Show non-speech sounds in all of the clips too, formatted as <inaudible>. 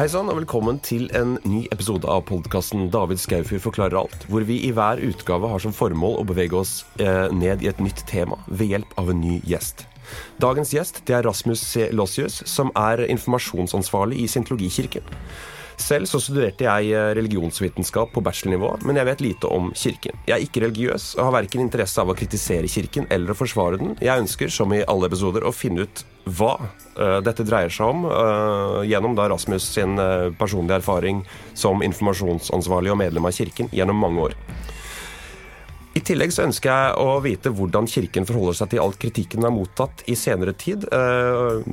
Hei sann, og velkommen til en ny episode av podkasten David Skaufjord forklarer alt, hvor vi i hver utgave har som formål å bevege oss eh, ned i et nytt tema ved hjelp av en ny gjest. Dagens gjest det er Rasmus C. Lossius, som er informasjonsansvarlig i Scientologikirken. Selv så studerte jeg eh, religionsvitenskap på bachelornivå, men jeg vet lite om kirken. Jeg er ikke religiøs og har verken interesse av å kritisere kirken eller å forsvare den. Jeg ønsker, som i alle episoder, å finne ut hva uh, dette dreier seg om, uh, gjennom da Rasmus sin uh, personlige erfaring som informasjonsansvarlig og medlem av kirken gjennom mange år. I tillegg så ønsker jeg å vite hvordan Kirken forholder seg til alt kritikken den har mottatt i senere tid. Uh,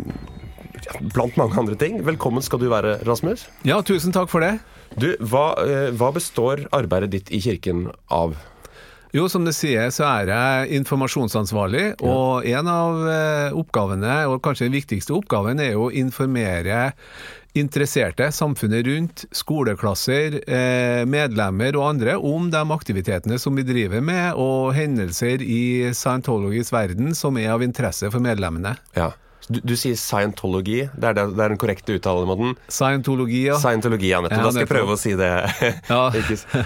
blant mange andre ting. Velkommen skal du være, Rasmus. Ja, tusen takk for det. Du, hva, uh, hva består arbeidet ditt i Kirken av? Jo, som du sier, så er jeg informasjonsansvarlig, og en av eh, oppgavene, og kanskje den viktigste oppgaven, er å informere interesserte, samfunnet rundt, skoleklasser, eh, medlemmer og andre om de aktivitetene som vi driver med, og hendelser i Scientologisk verden som er av interesse for medlemmene. Ja. Du, du, sier scientology. Det er, det, det er den korrekte uttalemåten? Scientologi, ja. Scientologi, ja, nettopp. Ja, da skal jeg prøve å si det. <laughs> Ja.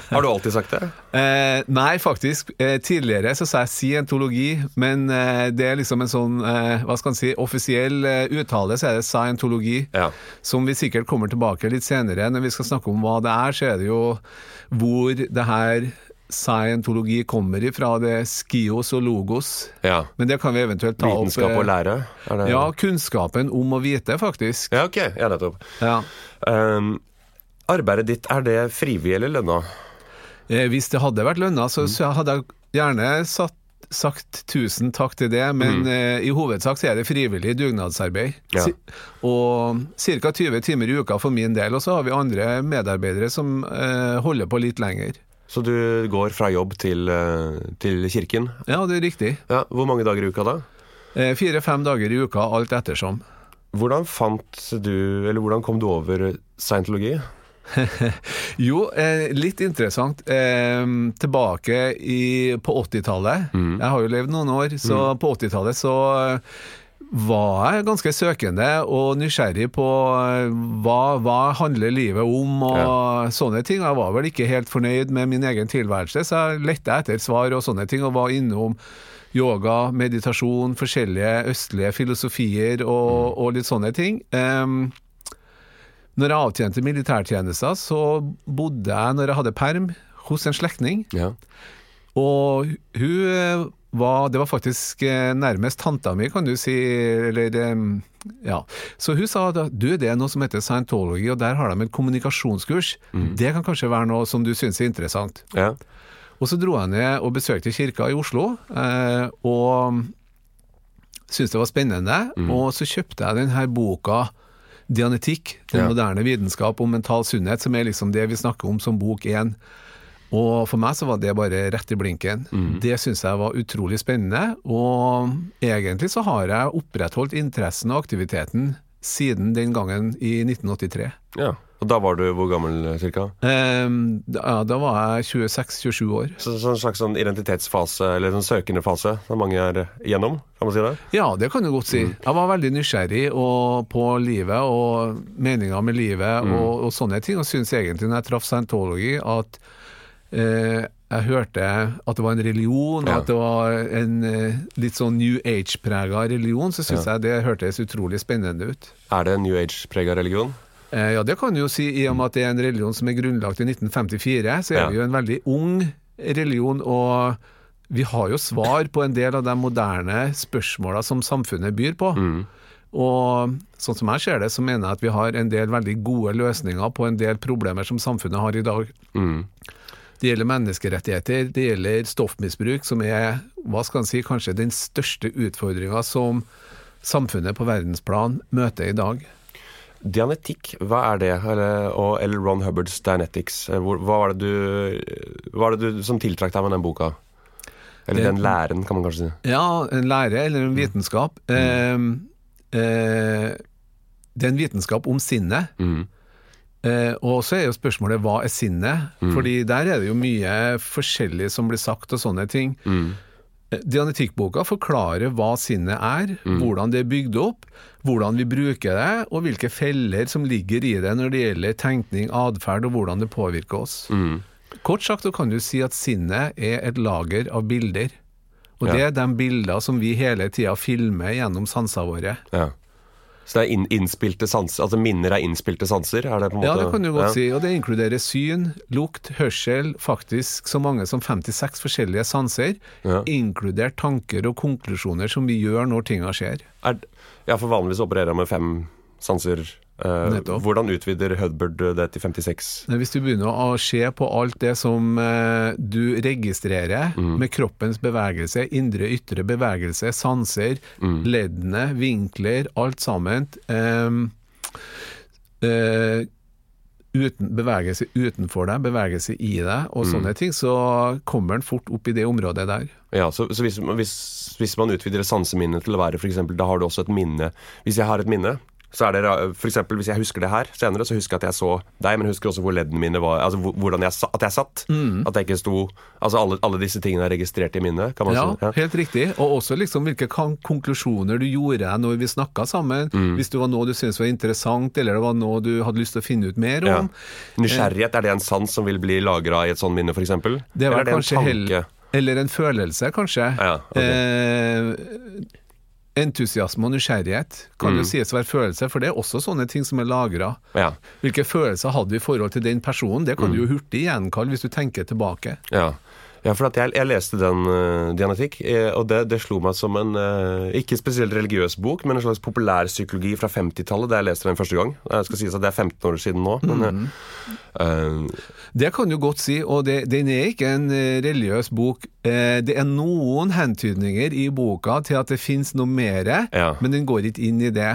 Har du alltid sagt det? Eh, nei, faktisk. Eh, tidligere så sa jeg scientologi, men eh, det er liksom en sånn eh, hva skal man si, offisiell eh, uttale, så er det scientologi. Ja. Som vi sikkert kommer tilbake litt senere. Når vi skal snakke om hva det er, så er det jo hvor det her scientologi kommer ifra, det skios og logos. Ja. Men det kan vi eventuelt ta opp. Vitenskap og lære? Det... Ja, kunnskapen om å vite, faktisk. Ja, ok. Ja, nettopp. Ja. Um, arbeidet ditt, er det frivillig eller lønna? Eh, hvis det hadde vært lønna, så, mm. så hadde jeg gjerne satt sagt tusen takk til det, men mm. eh, i hovedsak så er det frivillig dugnadsarbeid. Ja. Og ca. 20 timer i uka for min del. Og så har vi andre medarbeidere som eh, holder på litt lenger. Så du går fra jobb til, eh, til kirken? Ja, det er riktig. Ja, hvor mange dager i uka da? Eh, Fire-fem dager i uka, alt ettersom. Hvordan fant du, eller hvordan kom du over scientologi? <laughs> jo, eh, litt interessant. Eh, tilbake i, på 80-tallet. Mm. Jeg har jo levd noen år, så mm. på 80-tallet så var jeg ganske søkende og nysgjerrig på eh, hva, hva handler livet om og ja. sånne ting. Jeg var vel ikke helt fornøyd med min egen tilværelse, så jeg lette etter svar og sånne ting, og var innom yoga, meditasjon, forskjellige østlige filosofier og, mm. og litt sånne ting. Um, når jeg avtjente militærtjenester, så bodde jeg, når jeg hadde perm, hos en slektning. Ja. Og hun var, det var faktisk eh, nærmest tanta mi, kan du si. Eller, ja. Så hun sa at du, det er noe som heter scientology, og der har de et kommunikasjonskurs. Mm. Det kan kanskje være noe som du syns er interessant. Ja. Og så dro jeg ned og besøkte kirka i Oslo, eh, og syntes det var spennende. Mm. Og så kjøpte jeg denne boka. Dianetikk, den ja. moderne vitenskap om mental sunnhet, som er liksom det vi snakker om som bok én. Og for meg så var det bare rett i blinken. Mm. Det syns jeg var utrolig spennende, og egentlig så har jeg opprettholdt interessen og aktiviteten siden den gangen i 1983. Ja, Og da var du hvor gammel cirka? Um, da, da, var jeg 26-27 år. Så, så, en slags sånn identitetsfase, eller en søkende fase, som mange er igjennom? Kan man si det? Ja, det kan du godt si. Mm. Jeg var veldig nysgjerrig og, på livet og meninga med livet mm. og, og, sånne ting, og syns egentlig når jeg traff scientology at jeg hørte at det var en religion, ja. at det var en eh, litt sånn New Age-prega religion, så syns jeg det hørtes utrolig spennende ut. Er det en New Age-prega religion? Eh, ja, det kan du jo si. I og med at det er en religion som er grunnlagt i 1954, så er det jo en veldig ung religion. Og vi har jo svar på en del av de moderne spørsmåla som samfunnet byr på. Mm. Og sånn som jeg ser det, så mener jeg at vi har en del veldig gode løsninger på en del problemer som samfunnet har i dag. Mm. Det gjelder menneskerettigheter, det gjelder stoffmisbruk, som er hva skal man si, kanskje den største utfordringa som samfunnet på verdensplan møter i dag. Dianetikk, hva er det? Eller, og L. Ron Hubbards Dianetics. Hva var det du, var det du som tiltrakk deg med den boka? Eller den læren, kan man kanskje si. Ja, en lære eller en vitenskap. Mm. Eh, eh, det er en vitenskap om sinnet. Mm. Eh, og så er jo spørsmålet hva er sinnet? Mm. Fordi der er det jo mye forskjellig som blir sagt og sånne ting. Mm. Dianetikkboka forklarer hva sinnet er, hvordan det er bygd opp, hvordan vi bruker det, og hvilke feller som ligger i det når det gjelder tenkning, atferd og hvordan det påvirker oss. Kort sagt så kan du si at sinnet er et lager av bilder. Og Ja. det er de bilder som vi hele tida filmer gjennom sansene våre. Ja. Så det er inn, innspilte sanser, altså minner er innspilte sanser? Er det på en måte? Ja, det kan du godt Ja. si. Og det inkluderer syn, lukt, hørsel, faktisk så mange som 56 forskjellige sanser, Ja. inkludert tanker og konklusjoner som vi gjør når tinga skjer. Er, ja, for vanligvis opererer jeg med fem sanser. Eh, Nettopp. hvordan utvider Hudbird det til 56? Hvis du begynner å se på alt det som eh, du registrerer Mm. med kroppens bevegelse, indre ytre bevegelse, sanser, Mm. leddene, vinkler, alt sammen ehm, eh, uten, Bevegelse utenfor deg, bevegelse i deg og Mm. sånne ting, så kommer den fort opp i det området der. Ja, så, så hvis, hvis, hvis man utvider sanseminnet til å være f.eks. Da har du også et minne. Hvis jeg har et minne, så er det for eksempel hvis jeg husker det her senere, så husker jeg at jeg så deg, men jeg husker også hvor leddene mine var Altså hvordan jeg, at jeg satt. Mm. At jeg ikke sto Altså alle, alle disse tingene er registrert i minnet, kan man Ja, si. Ja. helt riktig. Og også liksom hvilke konklusjoner du gjorde når vi snakka sammen. Mm. Hvis det var noe du syntes var interessant, eller det var noe du hadde lyst til å finne ut mer Ja. om. Nysgjerrighet, er det en sans som vil bli lagra i et sånt minne, f.eks.? Det Eller var er det en tanke? Eller en følelse, kanskje. Ja, ok. eh, entusiasme og nysgjerrighet kan Mm. jo sies å være følelser, for det er også sånne ting som er lagra. Ja. Hvilke følelser hadde vi i forhold til den personen? Det kan Mm. du jo hurtig gjenkalle hvis du tenker tilbake. Ja. Ja, for at jeg, jeg leste den uh, Dianetikk, eh, og det, det slo meg som en uh, ikke spesielt religiøs bok, men en slags populærpsykologi fra 50-tallet da jeg leste den første gang. Jeg skal sies at det er 15 år siden nå, men eh, Uh, Det kan du godt si, og det, den er ikke en eh, religiøs bok. Eh, det er noen hentydninger i boka til at det finnes noe mer, Ja. men den går ikke inn i det.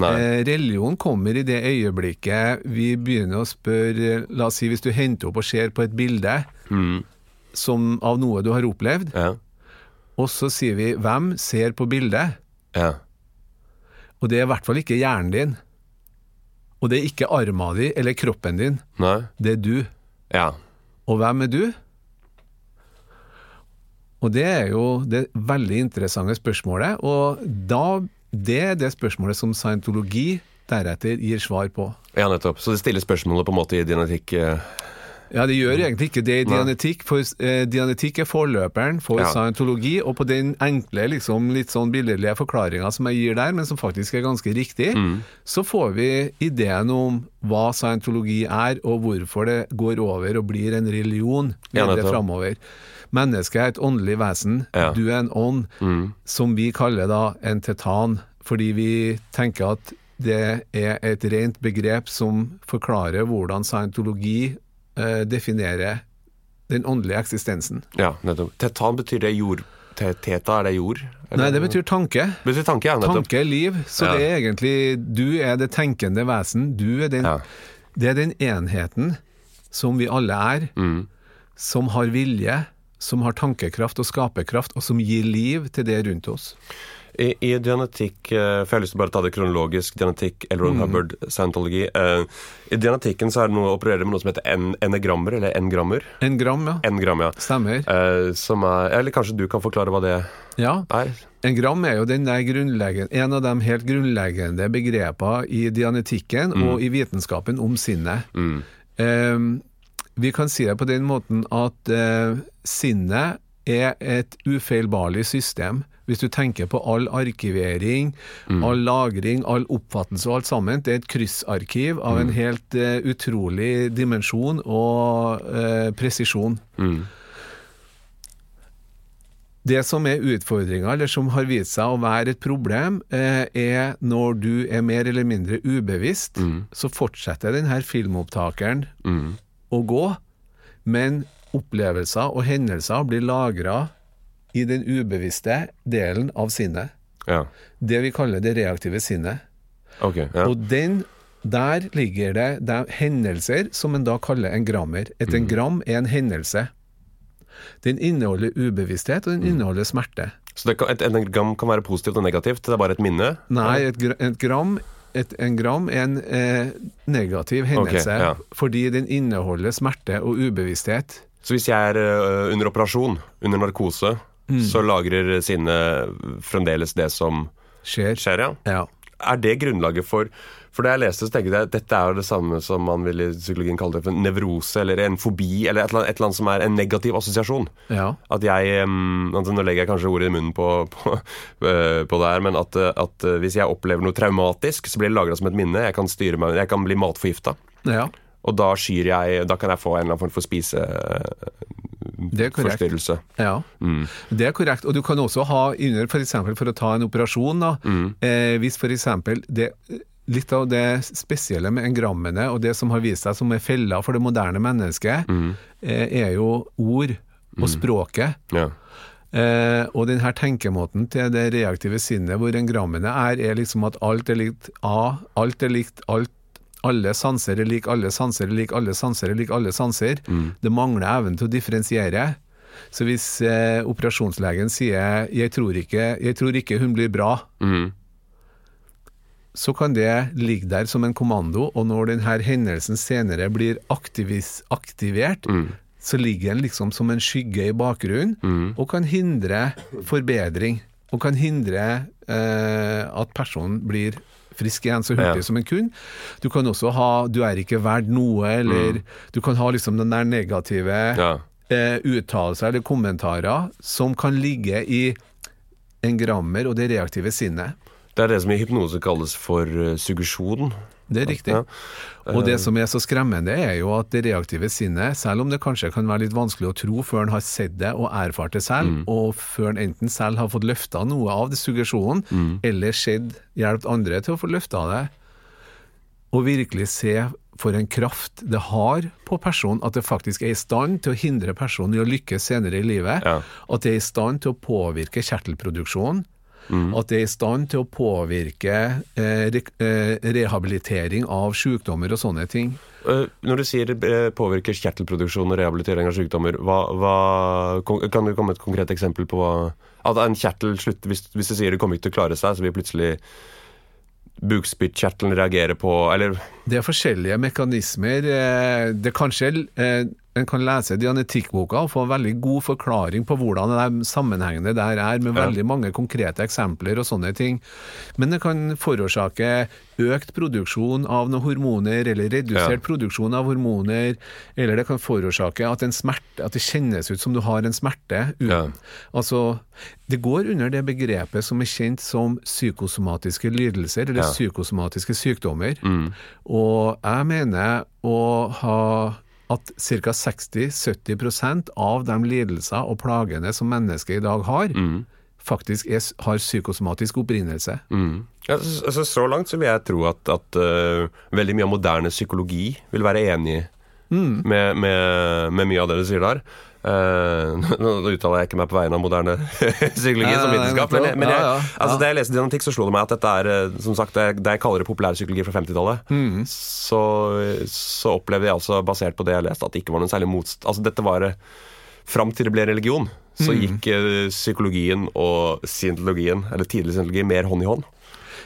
Nei. Eh, religion kommer i det øyeblikket vi begynner å spørre La oss si hvis du henter opp og ser på et bilde mm, som, av noe du har opplevd, ja, og så sier vi 'hvem ser på bildet'? ja, Og det er i hvert fall ikke hjernen din. Og det er ikke arma di eller kroppen din. nei, Det er du. ja, Og hvem er du? Og det er jo det veldig interessante spørsmålet, og da, det er det spørsmålet som scientologi deretter gir svar på. ja, nettopp. Så det stiller spørsmålet på en måte i Dianetikk eh, Ja, det gjør egentlig ikke det i dianetikk, for eh, dianetikk er forløperen for Ja. scientologi, og på den enkle, liksom, litt sånn billedlige forklaringa som jeg gir der, men som faktisk er ganske riktig, Mm. så får vi ideen om hva scientologi er, og hvorfor det går over og blir en religion videre ja, framover. Mennesket er et åndelig vesen, Ja. du er en ånd, mm, som vi kaller da en tetan, fordi vi tenker at det er et rent begrep som forklarer hvordan scientologi eh, definerer den åndelige eksistensen. Ja, nettopp. Tetan betyr det jord... Teta, er det jord? Eller- Nei, det betyr tanke. betyr tanke, ja. Tanke er liv, så Ja. det er egentlig Du er det tenkende vesen. Du er den, Ja. det er den enheten som vi alle er, Mm, som har vilje, som har tankekraft og skaperkraft, og som gir liv til det rundt oss. I, I dianetikk, eh, for jeg har lyst til å bare ta det kronologisk, dianetikk, Elron mm. Hubbard, scientology. eh, I dianetikken så er det noe, opererer operere med noe som heter en, enegrammer, eller engrammer. Engram, ja. Engram, ja. Stemmer. Eh, som er, eller kanskje du kan forklare hva det Ja. er? En gram er jo den en av de helt grunnleggende begrepene i dianetikken og i vitenskapen om sinnet. Mm. Eh, vi kan si det på den måten at uh, sinnet er et ufeilbarlig system. Hvis du tenker på all arkivering, all lagring, all oppfattelse og alt sammen, det er et kryssarkiv av en helt uh, utrolig dimensjon og uh, presisjon. Mm. Det som er utfordringa, eller som har vist seg å være et problem, eh, er når du er mer eller mindre ubevisst, så fortsetter denne filmopptakeren Mm. å gå, men opplevelser og hendelser blir lagra i den ubevisste delen av sinnet. Ja. Det vi kaller det reaktive sinnet. Okay, Ja. Og den, der ligger det, det er hendelser som en da kaller en grammer. Et engram er en hendelse. Den inneholder ubevissthet, og den inneholder smerte. Så det kan, et gram kan være positivt og negativt? Det er bare et minne? Nei, et, et gram et engram er en eh, negativ hendelse, ja. fordi den inneholder smerte og ubevissthet. Så hvis jeg er eh, under operasjon, under narkose, så lagrer sinnet fremdeles det som Skjer. skjer, ja. Ja. Er det grunnlaget for For da jeg leste, så tenkte jeg at dette er jo det samme som man vil i psykologien kalle det for nevrose, eller en fobi, eller et eller annet, et eller annet som er en negativ assosiasjon. ja. At jeg um, altså Nå legger jeg kanskje ordet i munnen på, på, øh, <laughs> på det her, men at, uh, at hvis jeg opplever noe traumatisk, så blir det lagra som et minne. Jeg kan styre meg, jeg kan bli matforgifta. ja. Og da skyr jeg Da kan jeg få en eller annen form for spiseforstyrrelse. Ja, det er korrekt. Og du kan også ha under, for eksempel for å ta en operasjon, da, eh, hvis for eksempel det Litt av det spesielle med engrammene og det som har vist seg som er fella for det moderne mennesket, eh, er jo ord og språket. Ja. Eh, og den her tenkemåten til det reaktive sinnet, hvor engrammene er, er liksom at alt er likt A, alt er likt alt. Alle sanser er lik alle sanser er lik alle sanser er lik alle sanser. Det mangler evnen til å differensiere. Så hvis eh, operasjonslegen sier jeg tror, ikke, 'jeg tror ikke hun blir bra', mm. så kan det ligge der som en kommando, og når denne hendelsen senere blir aktivert, så ligger den liksom som en skygge i bakgrunnen, og kan hindre forbedring. Og kan hindre eh, at personen blir frisk igjen så hurtig Ja. som en kun. Du kan også ha 'du er ikke verd noe', eller du kan ha liksom den der negative Ja. eh, uttalelser eller kommentarer som kan ligge i en grammer og det reaktive sinnet. Det er det som i hypnose kalles for uh, suggesjon. Det er riktig. Ja. Og det som er så skremmende, er jo at det reaktive sinnet, selv om det kanskje kan være litt vanskelig å tro før en har sett det og erfart det selv, og før en enten selv har fått løfta noe av det suggesjonen, eller sett hjulpet andre til å få løfta det, og virkelig se for en kraft det har på personen, at det faktisk er i stand til å hindre personen i å lykkes senere i livet, Ja. at det er i stand til å påvirke kjertelproduksjonen, at det er i stand til å påvirke eh, re eh, rehabilitering av sykdommer og sånne ting. Uh, Når du sier uh, påvirker kjertelproduksjon og rehabilitering av sykdommer, hva, hva, kan du komme med et konkret eksempel på hva At en kjertel slutter hvis, hvis du sier det kommer ikke til å klare seg, så vil plutselig bukspyttkjertelen reagere på Eller Det er forskjellige mekanismer. eh, Det kanskje eh, En kan lese dianetikkboka og få en veldig god forklaring på hvordan det sammenhengende der er, med Ja. veldig mange konkrete eksempler og sånne ting. Men det kan forårsake økt produksjon av noen hormoner, eller redusert Ja. produksjon av hormoner, eller det kan forårsake at, en smerte, at det kjennes ut som du har en smerte. Ja. Altså, det går under det begrepet som er kjent som psykosomatiske lidelser, eller psykosomatiske sykdommer. Og jeg mener å ha at ca. 60-70% av de lidelser og plagene som mennesket i dag har, faktisk er, har psykosomatisk opprinnelse. mm. ja, så, så, langt så vil jeg tro at, at uh, veldig mye av moderne psykologi vil være enig med, med, med mye av det du sier der. <laughs> Uh, nå uttaler jeg ikke meg på vegne av moderne <laughs> psykologi som vitenskap, men, men jeg, Altså, da jeg leste dynamikk, så slo det meg at dette er eh, som sagt, det, jeg kaller det populærpsykologi fra 50-tallet. Mm. Så, så opplevde jeg altså, basert på det jeg leste, at det ikke var noen særlig motstand Altså, dette var eh, Fram til det ble religion, så Mm. gikk psykologien og scientologien, eller tidlig scientologi, mer hånd i hånd.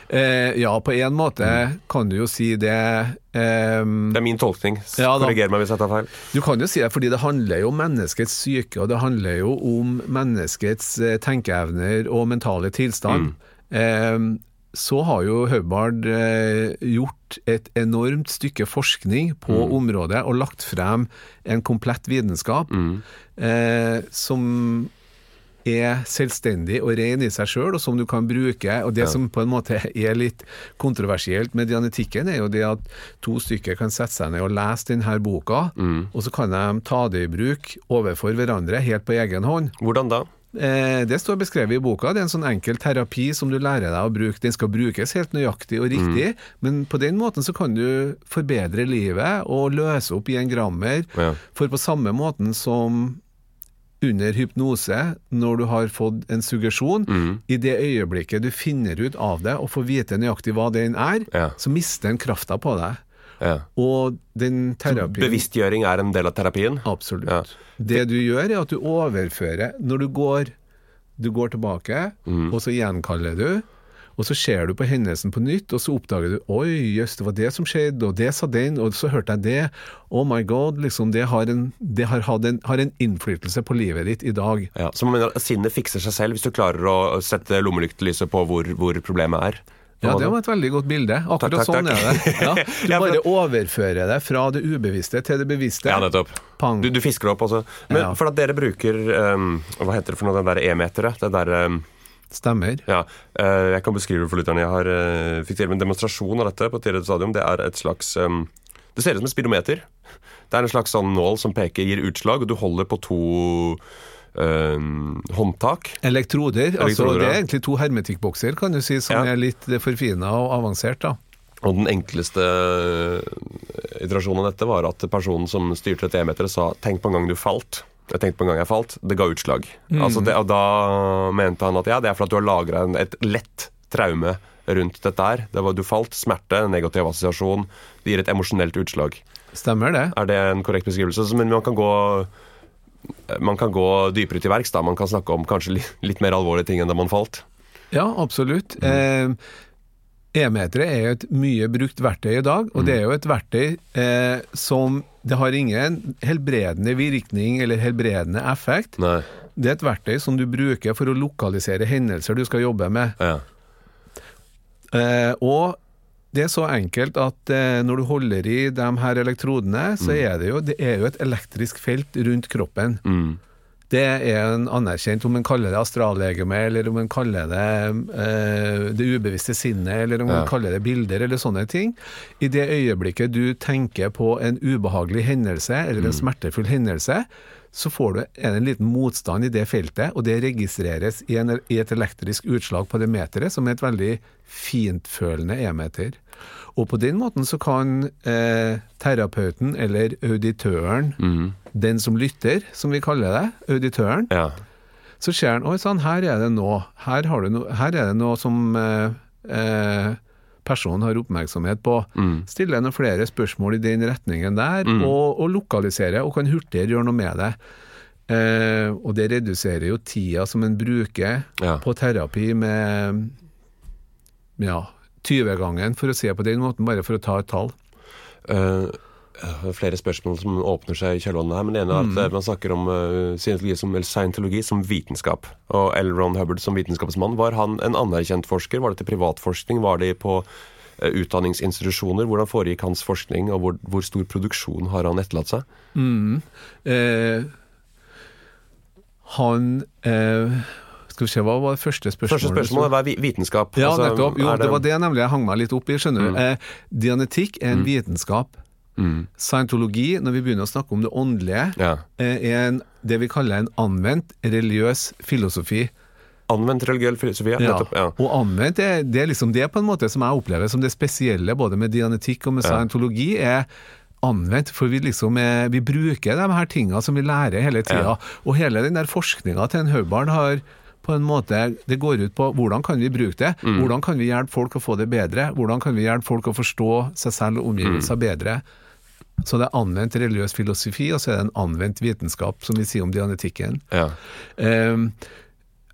Eh, ja, på en måte kan du jo si det eh, Det er min tolkning. Ja. Korriger meg hvis jeg tar feil. Du kan jo si det, fordi det handler jo om menneskets syke, og det handler jo om menneskets eh, tenkeevner og mentale tilstand. Eh, så har jo Hubbard eh, gjort et enormt stykke forskning på området og lagt frem en komplett vitenskap eh, som er selvstendig og ren i seg sjøl, og som du kan bruke. Og det som på en måte er litt kontroversielt med dianetikken, er jo det at to stykker kan sette seg ned og lese denne boka, og så kan de ta det i bruk overfor hverandre helt på egen hånd. Hvordan da? Eh, det står beskrevet i boka. Det er en sånn enkel terapi som du lærer deg å bruke. Den skal brukes helt nøyaktig og riktig, men på den måten så kan du forbedre livet og løse opp i engrammer. Ja. For på samme måten som under hypnose, når du har fått en suggesjon, i det øyeblikket du finner ut av det og får vite nøyaktig hva den er, Ja. så mister den krafta på deg. Ja. Og den terapien Bevisstgjøring er en del av terapien? Absolutt. Ja. Det du gjør, er at du overfører Når du går, du går tilbake, Mm. og så gjenkaller du, Og så ser du på hendelsen på nytt, og så oppdager du Oi, jøss, det var det som skjedde, og det sa den, og så hørte jeg det. Oh my god, liksom, det har en, det har, en, har en innflytelse på livet ditt i dag. Ja, så man mener at sinnet fikser seg selv hvis du klarer å sette lommelyktelyset på hvor, hvor problemet er? Ja, det var et veldig godt bilde. Akkurat Takk, takk, sånn takk. er det. Ja, <laughs> du bare overfører det fra det ubevisste til det bevisste. Ja, nettopp. Pang. Du, du fisker det opp også. Men Ja. for at dere bruker um, Hva heter det for noe, den der e-meteret? Det der um, Stemmer. Ja, eh, jeg kan beskrive det for lytterne. Jeg har uh, fikk til en demonstrasjon av dette på et tidligere stadium. Det er et slags um, Det ser ut som et speedometer. Det er en slags sånn nål som peker, gir utslag, og du holder på to um, håndtak. Elektroder. altså Det er egentlig to hermetikkbokser, kan du si, som Ja. er litt forfina og avansert. da. Og den enkleste eh, iterasjonen av dette var at personen som styrte dette e-meteret, sa 'tenk på en gang du falt'. Jeg tenkte på en gang jeg falt. Det ga utslag. Altså det, og da mente han at ja, det er fordi du har lagra et lett traume rundt dette her. Det var Du falt, smerte, negativ assosiasjon. Det gir et emosjonelt utslag. Stemmer det? Er det en korrekt beskrivelse? Men man kan gå man kan gå dypere til verks. Man kan snakke om kanskje litt mer alvorlige ting enn da man falt. Ja, absolutt. Eh, E-meteret er jo et mye brukt verktøy i dag, og det er jo et verktøy eh, som det har ingen helbredende virkning eller helbredende effekt. Nei. Det er et verktøy som du bruker for å lokalisere hendelser du skal jobbe med. Ja. Eh, og det er så enkelt at eh, når du holder i de her elektrodene, så er det jo, det er jo et elektrisk felt rundt kroppen. Mm. Det er en anerkjent, om man kaller det astrallegeme, eller om man kaller det eh, det ubevisste sinnet, eller om man Ja. kaller det bilder, eller sånne ting. I det øyeblikket du tenker på en ubehagelig hendelse, eller en smertefull hendelse, så får du en liten motstand i det feltet, og det registreres i, en, i et elektrisk utslag på det meteret, som er et veldig fintfølende e-meter. Og på den måten så kan eh, terapeuten eller auditøren, den som lytter, som vi kaller det, auditøren, ja. så ser han oi sann, her er det noe, her, har du no, her er det noe som eh, eh, personen har oppmerksomhet på. Stiller noen flere spørsmål i den retningen der, og, og lokaliserer, og kan hurtigere gjøre noe med det. Eh, og det reduserer jo tida som en bruker Ja. på terapi med ja, 20-gangen, for å se på den måten, bare for å ta et tall. Uh, det er flere spørsmål som åpner seg i kjølvannet her, men det ene er at mm. man snakker om uh, scientologi, som, scientologi som vitenskap. Og L. Ron Hubbard som vitenskapsmann, var han en anerkjent forsker? Var det til privatforskning? Var det på uh, utdanningsinstitusjoner? Hvordan foregikk hans forskning, og hvor, hvor stor produksjon har han etterlatt seg? Eh, han eh, Skal vi se, hva var det første spørsmålet? Første spørsmål er hva er vi- vitenskap? Ja, Altså, nettopp. Jo, det... det... var det nemlig jeg hang meg litt opp i, skjønner du. Eh, dianetikk er en vitenskap. Mm. Scientologi, når vi begynner å snakke om det åndelige, Ja. eh, er en, det vi kaller en anvendt religiøs filosofi. Anvendt religiøs filosofi, ja. Nettopp. Ja. Og anvendt, det, det er liksom det på en måte som jeg opplever som det spesielle både med dianetikk og med scientologi, er anvendt, for vi liksom er, vi bruker de her tinga som vi lærer hele tida. Og hele den der forskninga til en Haubarn har på en måte, Det går ut på hvordan kan vi bruke det, Mm. hvordan kan vi hjelpe folk å få det bedre, hvordan kan vi hjelpe folk å forstå seg selv og omgivelser Mm. bedre. Så det er anvendt religiøs filosofi, og så er det en anvendt vitenskap, som vi sier om dianetikken. Ja. Um,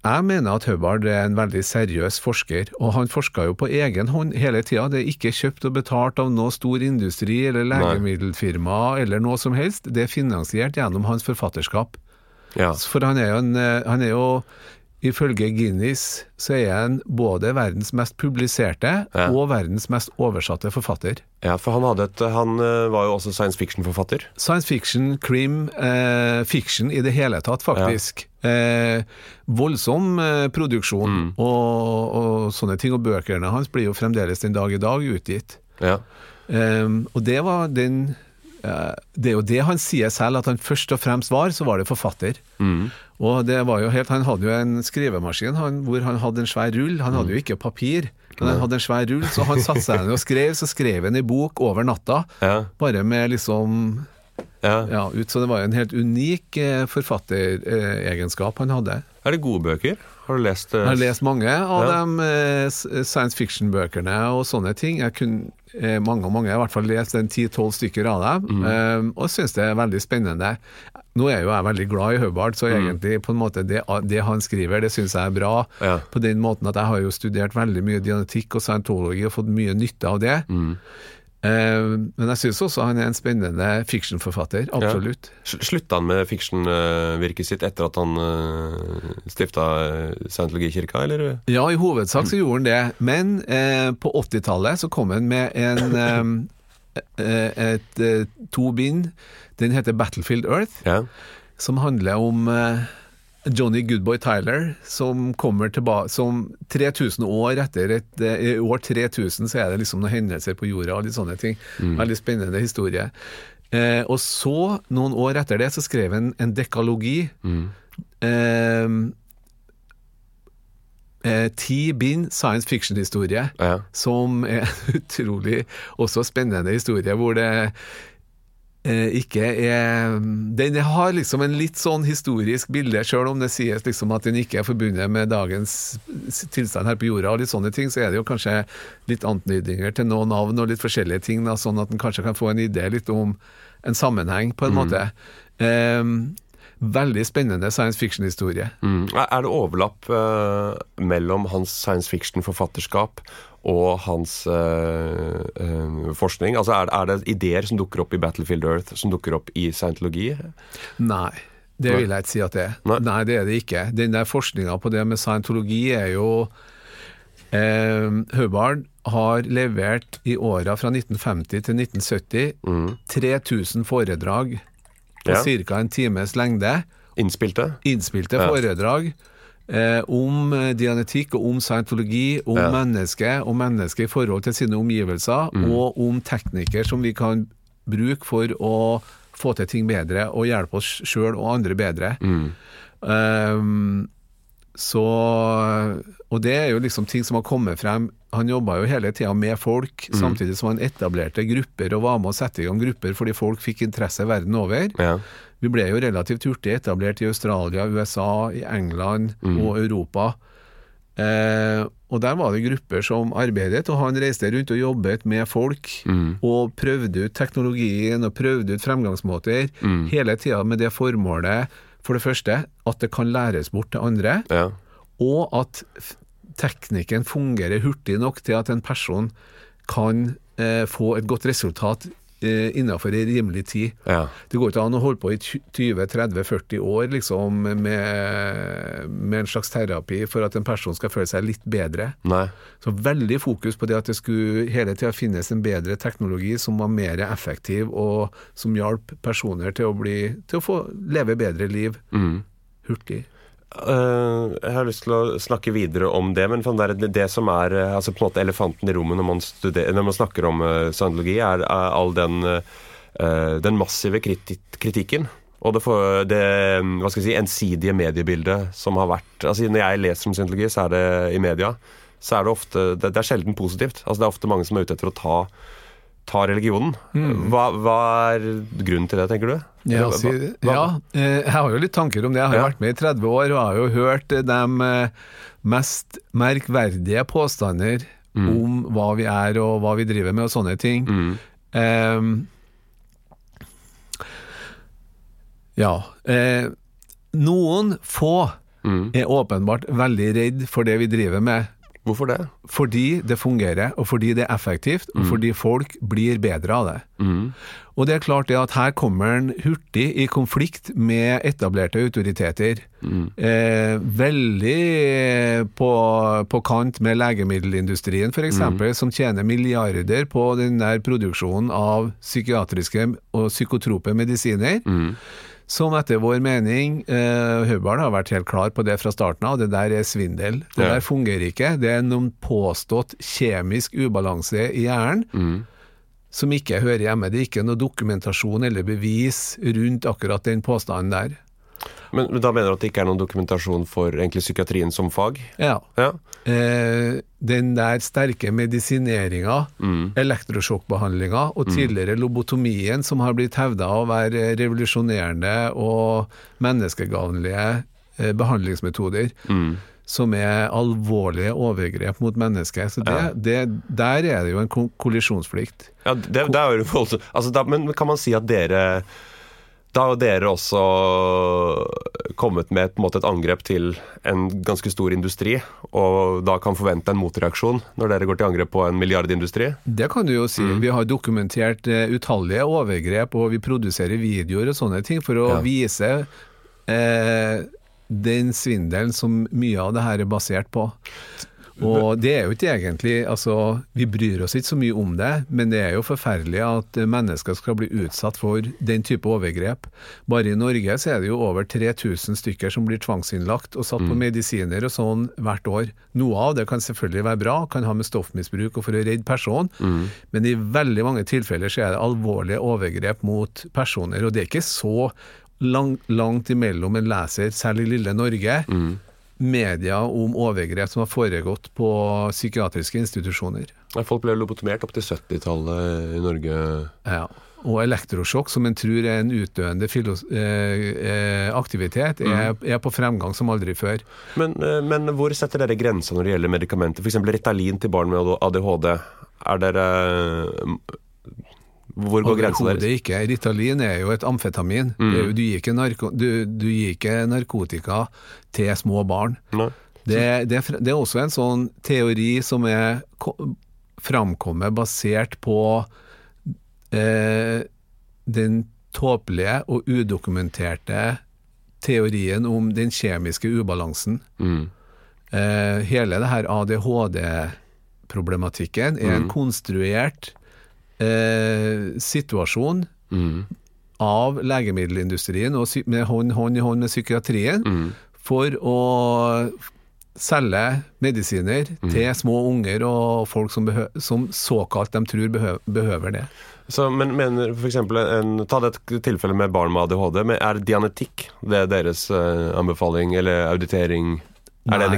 jeg mener at Hubbard er en veldig seriøs forsker, og han forska jo på egen hånd hele tida. Det er ikke kjøpt og betalt av noe stor industri eller legemiddelfirma eller noe som helst. Det er finansiert gjennom hans forfatterskap. ja. For han er jo, en, eh, han er jo Ifølge Guinness så er han både verdens mest publiserte Ja. og verdens mest oversatte forfatter. ja, for han, et, han eh, var jo også science fiction-forfatter. Science fiction, krim, eh, fiction i det hele tatt, faktisk. Eh, voldsom eh, produksjon og, og sånne ting. Og bøkene hans blir jo fremdeles den dag i dag utgitt. Ja. Eh, og det var den Det er jo det han sier selv, at han først og fremst var, så var det forfatter. Og det var jo helt Han hadde jo en skrivemaskin han, hvor han hadde en svær rull. Han hadde jo ikke papir, men han hadde en svær rull, så han satte seg ned og skrev. Så skrev han en bok over natta, Ja. bare med liksom Ja. ja, ut, så det var en helt unik eh, forfatteregenskap han hadde. Er det gode bøker? Har du lest uh... Jeg har lest mange av Ja. de eh, science fiction-bøkene og sånne ting. Jeg kunne, mange og mange, i hvert fall lest en 10-12 stykker av dem, Mm. og syns det er veldig spennende. Nå er jo jeg veldig glad i Hubbard, så egentlig på en måte det, det han skriver, det syns jeg er bra. Ja. På den måten at jeg har jo studert veldig mye dianetikk og scientology og fått mye nytte av det. Mm. Eh, men jeg syns også han er en spennende fiction-forfatter. Absolutt. Ja. Slutta han med fiction-virket sitt etter at han uh, stifta uh, Scientologikirka, eller? Ja, i hovedsak så gjorde han det. Men eh, på 80-tallet så kom han med en <coughs> eh, eh, et, eh, to bind. Den heter Battlefield Earth, Ja. som handler om eh, Johnny Goodboy Tyler, som kommer tilbake som 3000 år etter et eh, I år 3000 så er det liksom noen hendelser på jorda og litt sånne ting. Veldig spennende historie. Eh, og så, noen år etter det, så skrev han en dekalogi. Eh, eh, ti bind science fiction-historie ja. som er en <laughs> utrolig også spennende historie, hvor det ikke er Den har liksom en litt sånn historisk bilde, sjøl om det sies liksom at den ikke er forbundet med dagens tilstand her på jorda, og litt sånne ting, så er det jo kanskje litt antydninger til noen navn og litt forskjellige ting, da, sånn at en kanskje kan få en idé litt om en sammenheng, på en måte. Um, veldig spennende science fiction-historie. Mm. Er er det overlapp eh, mellom hans science fiction-forfatterskap og hans øh, øh, forskning? Altså er, er det ideer som dukker opp i Battlefield Earth, som dukker opp i scientologi? Nei, det vil jeg ikke si at det er. Nei. Nei, det er det ikke. Den der forskninga på det med scientologi er jo eh, Hubbard har levert i åra fra 1950 til 1970 3000 foredrag på Ja. ca. en times lengde. Innspilte? Innspilte Ja. Eh, om eh, dianetikk og om scientologi, om Ja. mennesket og mennesket i forhold til sine omgivelser, Mm. og om teknikker som vi kan bruke for å få til ting bedre og hjelpe oss sjøl og andre bedre. Mm. Ehm, så Og det er jo liksom ting som har kommet frem. Han jobba jo hele tida med folk, Mm. samtidig som han etablerte grupper og var med å sette i gang grupper fordi folk fikk interesse verden over. Ja. Vi ble jo relativt hurtig etablert i Australia, USA, i England Mm. og Europa. Eh, og der var det grupper som arbeidet, og han reiste rundt og jobbet med folk. Mm. Og prøvde ut teknologien og prøvde ut fremgangsmåter. Mm. Hele tida med det formålet, for det første, at det kan læres bort til andre. Ja. Og at teknikken fungerer hurtig nok til at en person kan eh, få et godt resultat innenfor en rimelig tid. ja. Det går ikke an å holde på i 20-30-40 år liksom, med, med en slags terapi for at en person skal føle seg litt bedre. Nei. Så veldig fokus på det at det skulle hele tida finnes en bedre teknologi som var mer effektiv, og som hjalp personer til å, bli, til å få leve bedre liv Mm. hurtig. Eh, jeg har lyst til å snakke videre om det, men det, det, det som er eh, altså på en måte elefanten i rommet når man, studerer, når man snakker om uh, scientologi, er, er all den, den massive kriti kritikken. Og det, for, det hva skal jeg si, ensidige mediebildet som har vært altså Når jeg leser om scientologi, så er det i media, så er det ofte Det, det er sjelden positivt. Altså Det er ofte mange som er ute etter å ta, ta religionen. Hva, hva er grunnen til det, tenker du? Ja, si, ja eh, jeg har jo litt tanker om det. Jeg har jo vært med i 30 år og har jo hørt eh, de eh, mest merkverdige påstander om hva vi er og hva vi driver med og sånne ting. Mm. Um, ja. eh, noen få Mm. er åpenbart veldig redd for det vi driver med. Hvorfor det? Fordi det fungerer, og fordi det er effektivt, og fordi folk blir bedre av det. Mm. Og det er klart det at her kommer en hurtig i konflikt med etablerte autoriteter. Eh, veldig på, på kant med legemiddelindustrien f.eks., som tjener milliarder på den der produksjonen av psykiatriske og psykotrope medisiner. Som etter vår mening eh, Hubbard har vært helt klar på det fra starten av. Det der er svindel. Det Ja. der fungerer ikke. Det er noen påstått kjemisk ubalanse i hjernen som ikke hører hjemme. Det er ikke noe dokumentasjon eller bevis rundt akkurat den påstanden der. Men, men da mener du at det ikke er noen dokumentasjon for egentlig psykiatrien som fag? Ja. Ja. Eh, den der sterke medisineringa, elektrosjokkbehandlinga og tidligere lobotomien, som har blitt hevda å være revolusjonerende og menneskegavnlige eh, behandlingsmetoder Mm. som er alvorlige overgrep mot mennesker. Så det, Ja. det, der er det jo en kollisjonsflikt. kollisjonsplikt. Ja, det, det er jo. Altså, da, men kan man si at dere Da har dere også kommet med en måte et angrep til en ganske stor industri, og da kan forvente en motreaksjon når dere går til angrep på en milliardindustri? Det kan du jo si. Mm. Vi har dokumentert eh, utallige overgrep, og vi produserer videoer og sånne ting for å Ja. vise eh, den svindelen som mye av det her er basert på. Og det er jo ikke egentlig Altså, vi bryr oss ikke så mye om det, men det er jo forferdelig at mennesker skal bli utsatt for den type overgrep. Bare i Norge så er det jo over 3000 stykker som blir tvangsinnlagt og satt på medisiner og sånn hvert år. Noe av det kan selvfølgelig være bra, kan ha med stoffmisbruk og for å redde personen, men i veldig mange tilfeller så er det alvorlige overgrep mot personer. Og det er ikke så lang, langt imellom en leser, særlig lille Norge, media om overgrep som har foregått på psykiatriske institusjoner. Folk ble lobotomert opp til 70-tallet i Norge. Ja. Og elektrosjokk, som en tror er en utdøende eh, eh, aktivitet, er, er på fremgang som aldri før. Men, eh, men hvor setter dere grensa når det gjelder medikamenter? F.eks. Ritalin til barn med ADHD. Er dere Hvor går grensa Overhodet ikke. Ritalin er jo et amfetamin. Det er jo, du, gir ikke narko, du, du gir ikke narkotika til små barn. Det, det, det er også en sånn teori som er framkommet basert på eh, den tåpelige og udokumenterte teorien om den kjemiske ubalansen. Mm. Eh, hele det her ADHD-problematikken er en konstruert eh, situasjon Mm. av legemiddelindustrien og med hånd, hånd i hånd med psykiatrien Mm. for å selge medisiner til små unger og folk som, som såkalt de tror behø behøver det. Så, men mener for eksempel en, Ta det et tilfelle med barn med ADHD. Men er dianetikk det er deres eh, anbefaling, eller auditering? Er det Nei,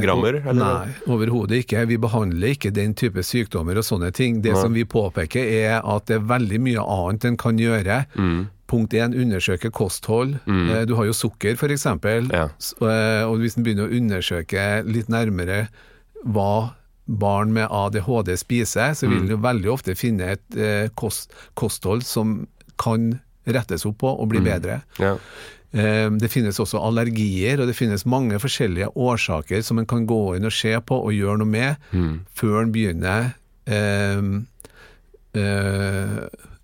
eller? Nei, overhodet ikke. Vi behandler ikke den type sykdommer og sånne ting. Det Nei. som vi påpeker er at det er veldig mye annet en kan gjøre. Mm. Punkt én, undersøke kosthold. Mm. Du har jo sukker f.eks. Ja. Eh, Og hvis en begynner å undersøke litt nærmere hva barn med ADHD spiser, så Mm. vil en jo veldig ofte finne et eh, kost, kosthold som kan rettes opp på og bli bedre. Ja. Eh, Det finnes også allergier, og det finnes mange forskjellige årsaker som en kan gå inn og se på og gjøre noe med, før en begynner eh, eh,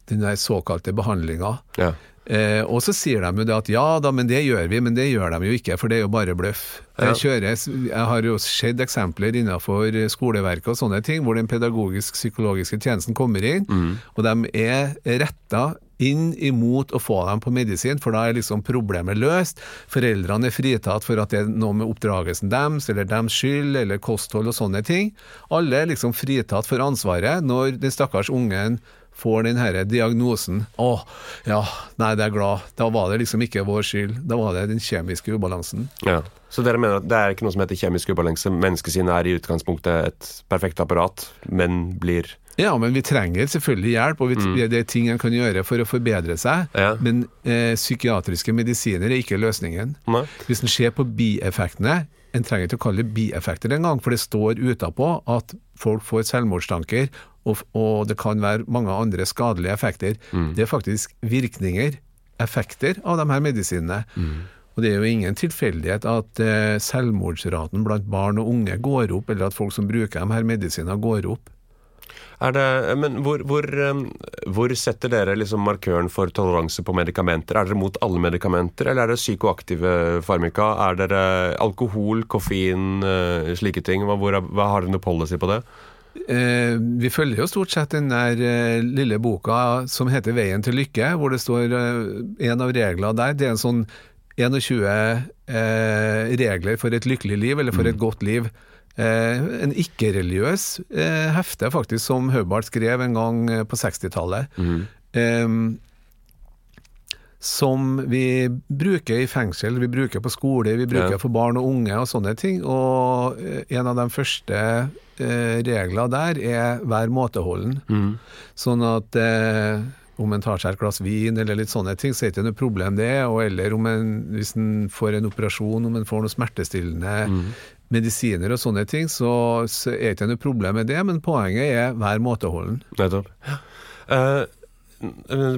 den der såkalte behandlinga. ja. Eh, og så sier de jo det at ja da, men det gjør vi, men det gjør de jo ikke, for det er jo bare bløff. Ja. Det kjøres, jeg har jo sett eksempler innenfor skoleverket og sånne ting, hvor den pedagogisk-psykologiske tjenesten kommer inn, og de er retta inn imot å få dem på medisin, for da er liksom problemet løst. Foreldrene er fritatt for at det er noe med oppdragelsen deres, eller deres skyld, eller kosthold og sånne ting. Alle er liksom fritatt for ansvaret når den stakkars ungen får den herre diagnosen. Å, ja, nei, det er glad. Da var det liksom ikke vår skyld. Da var det den kjemiske ubalansen. Ja. Så dere mener at det er ikke noe som heter kjemisk ubalanse? Menneskesinnet er i utgangspunktet et perfekt apparat, men blir Ja, men vi trenger selvfølgelig hjelp, og vi, det er ting en kan gjøre for å forbedre seg. Ja. Men eh, psykiatriske medisiner er ikke løsningen. Nei? Hvis en ser på bieffektene, en trenger ikke å kalle det bieffekter engang, for det står utapå at folk får selvmordstanker, og, og det kan være mange andre skadelige effekter. Det er faktisk virkninger, effekter, av de her medisinene. Og det er jo ingen tilfeldighet at eh, selvmordsraten blant barn og unge går opp, eller at folk som bruker de her medisinene går opp. Er det, men hvor, hvor, hvor setter dere liksom markøren for toleranse på medikamenter? Er dere mot alle medikamenter, eller er det psykoaktive farmika? Er dere alkohol, koffein, eh, slike ting? Hva, hvor, hva Har dere noe policy på det? Eh, vi følger jo stort sett den der eh, lille boka som heter 'Veien til lykke', hvor det står eh, en av reglene der. Det er en sånn 21 eh, regler for et lykkelig liv, eller for et godt liv. Eh, en ikke-religiøs eh, hefte, faktisk, som Høbart skrev en gang eh, på 60-tallet. Eh, som vi bruker i fengsel, vi bruker på skole, vi bruker Ja. for barn og unge og sånne ting. Og en av de første eh, reglene der er vær måteholden. Sånn at eh, om en tar seg et glass vin eller litt sånne ting, så er det ikke noe problem det. Og eller om en, hvis en får en operasjon, om en får noe smertestillende medisiner og sånne ting, så, så er det ikke noe problem med det. Men poenget er vær måteholden. Nettopp. Eh,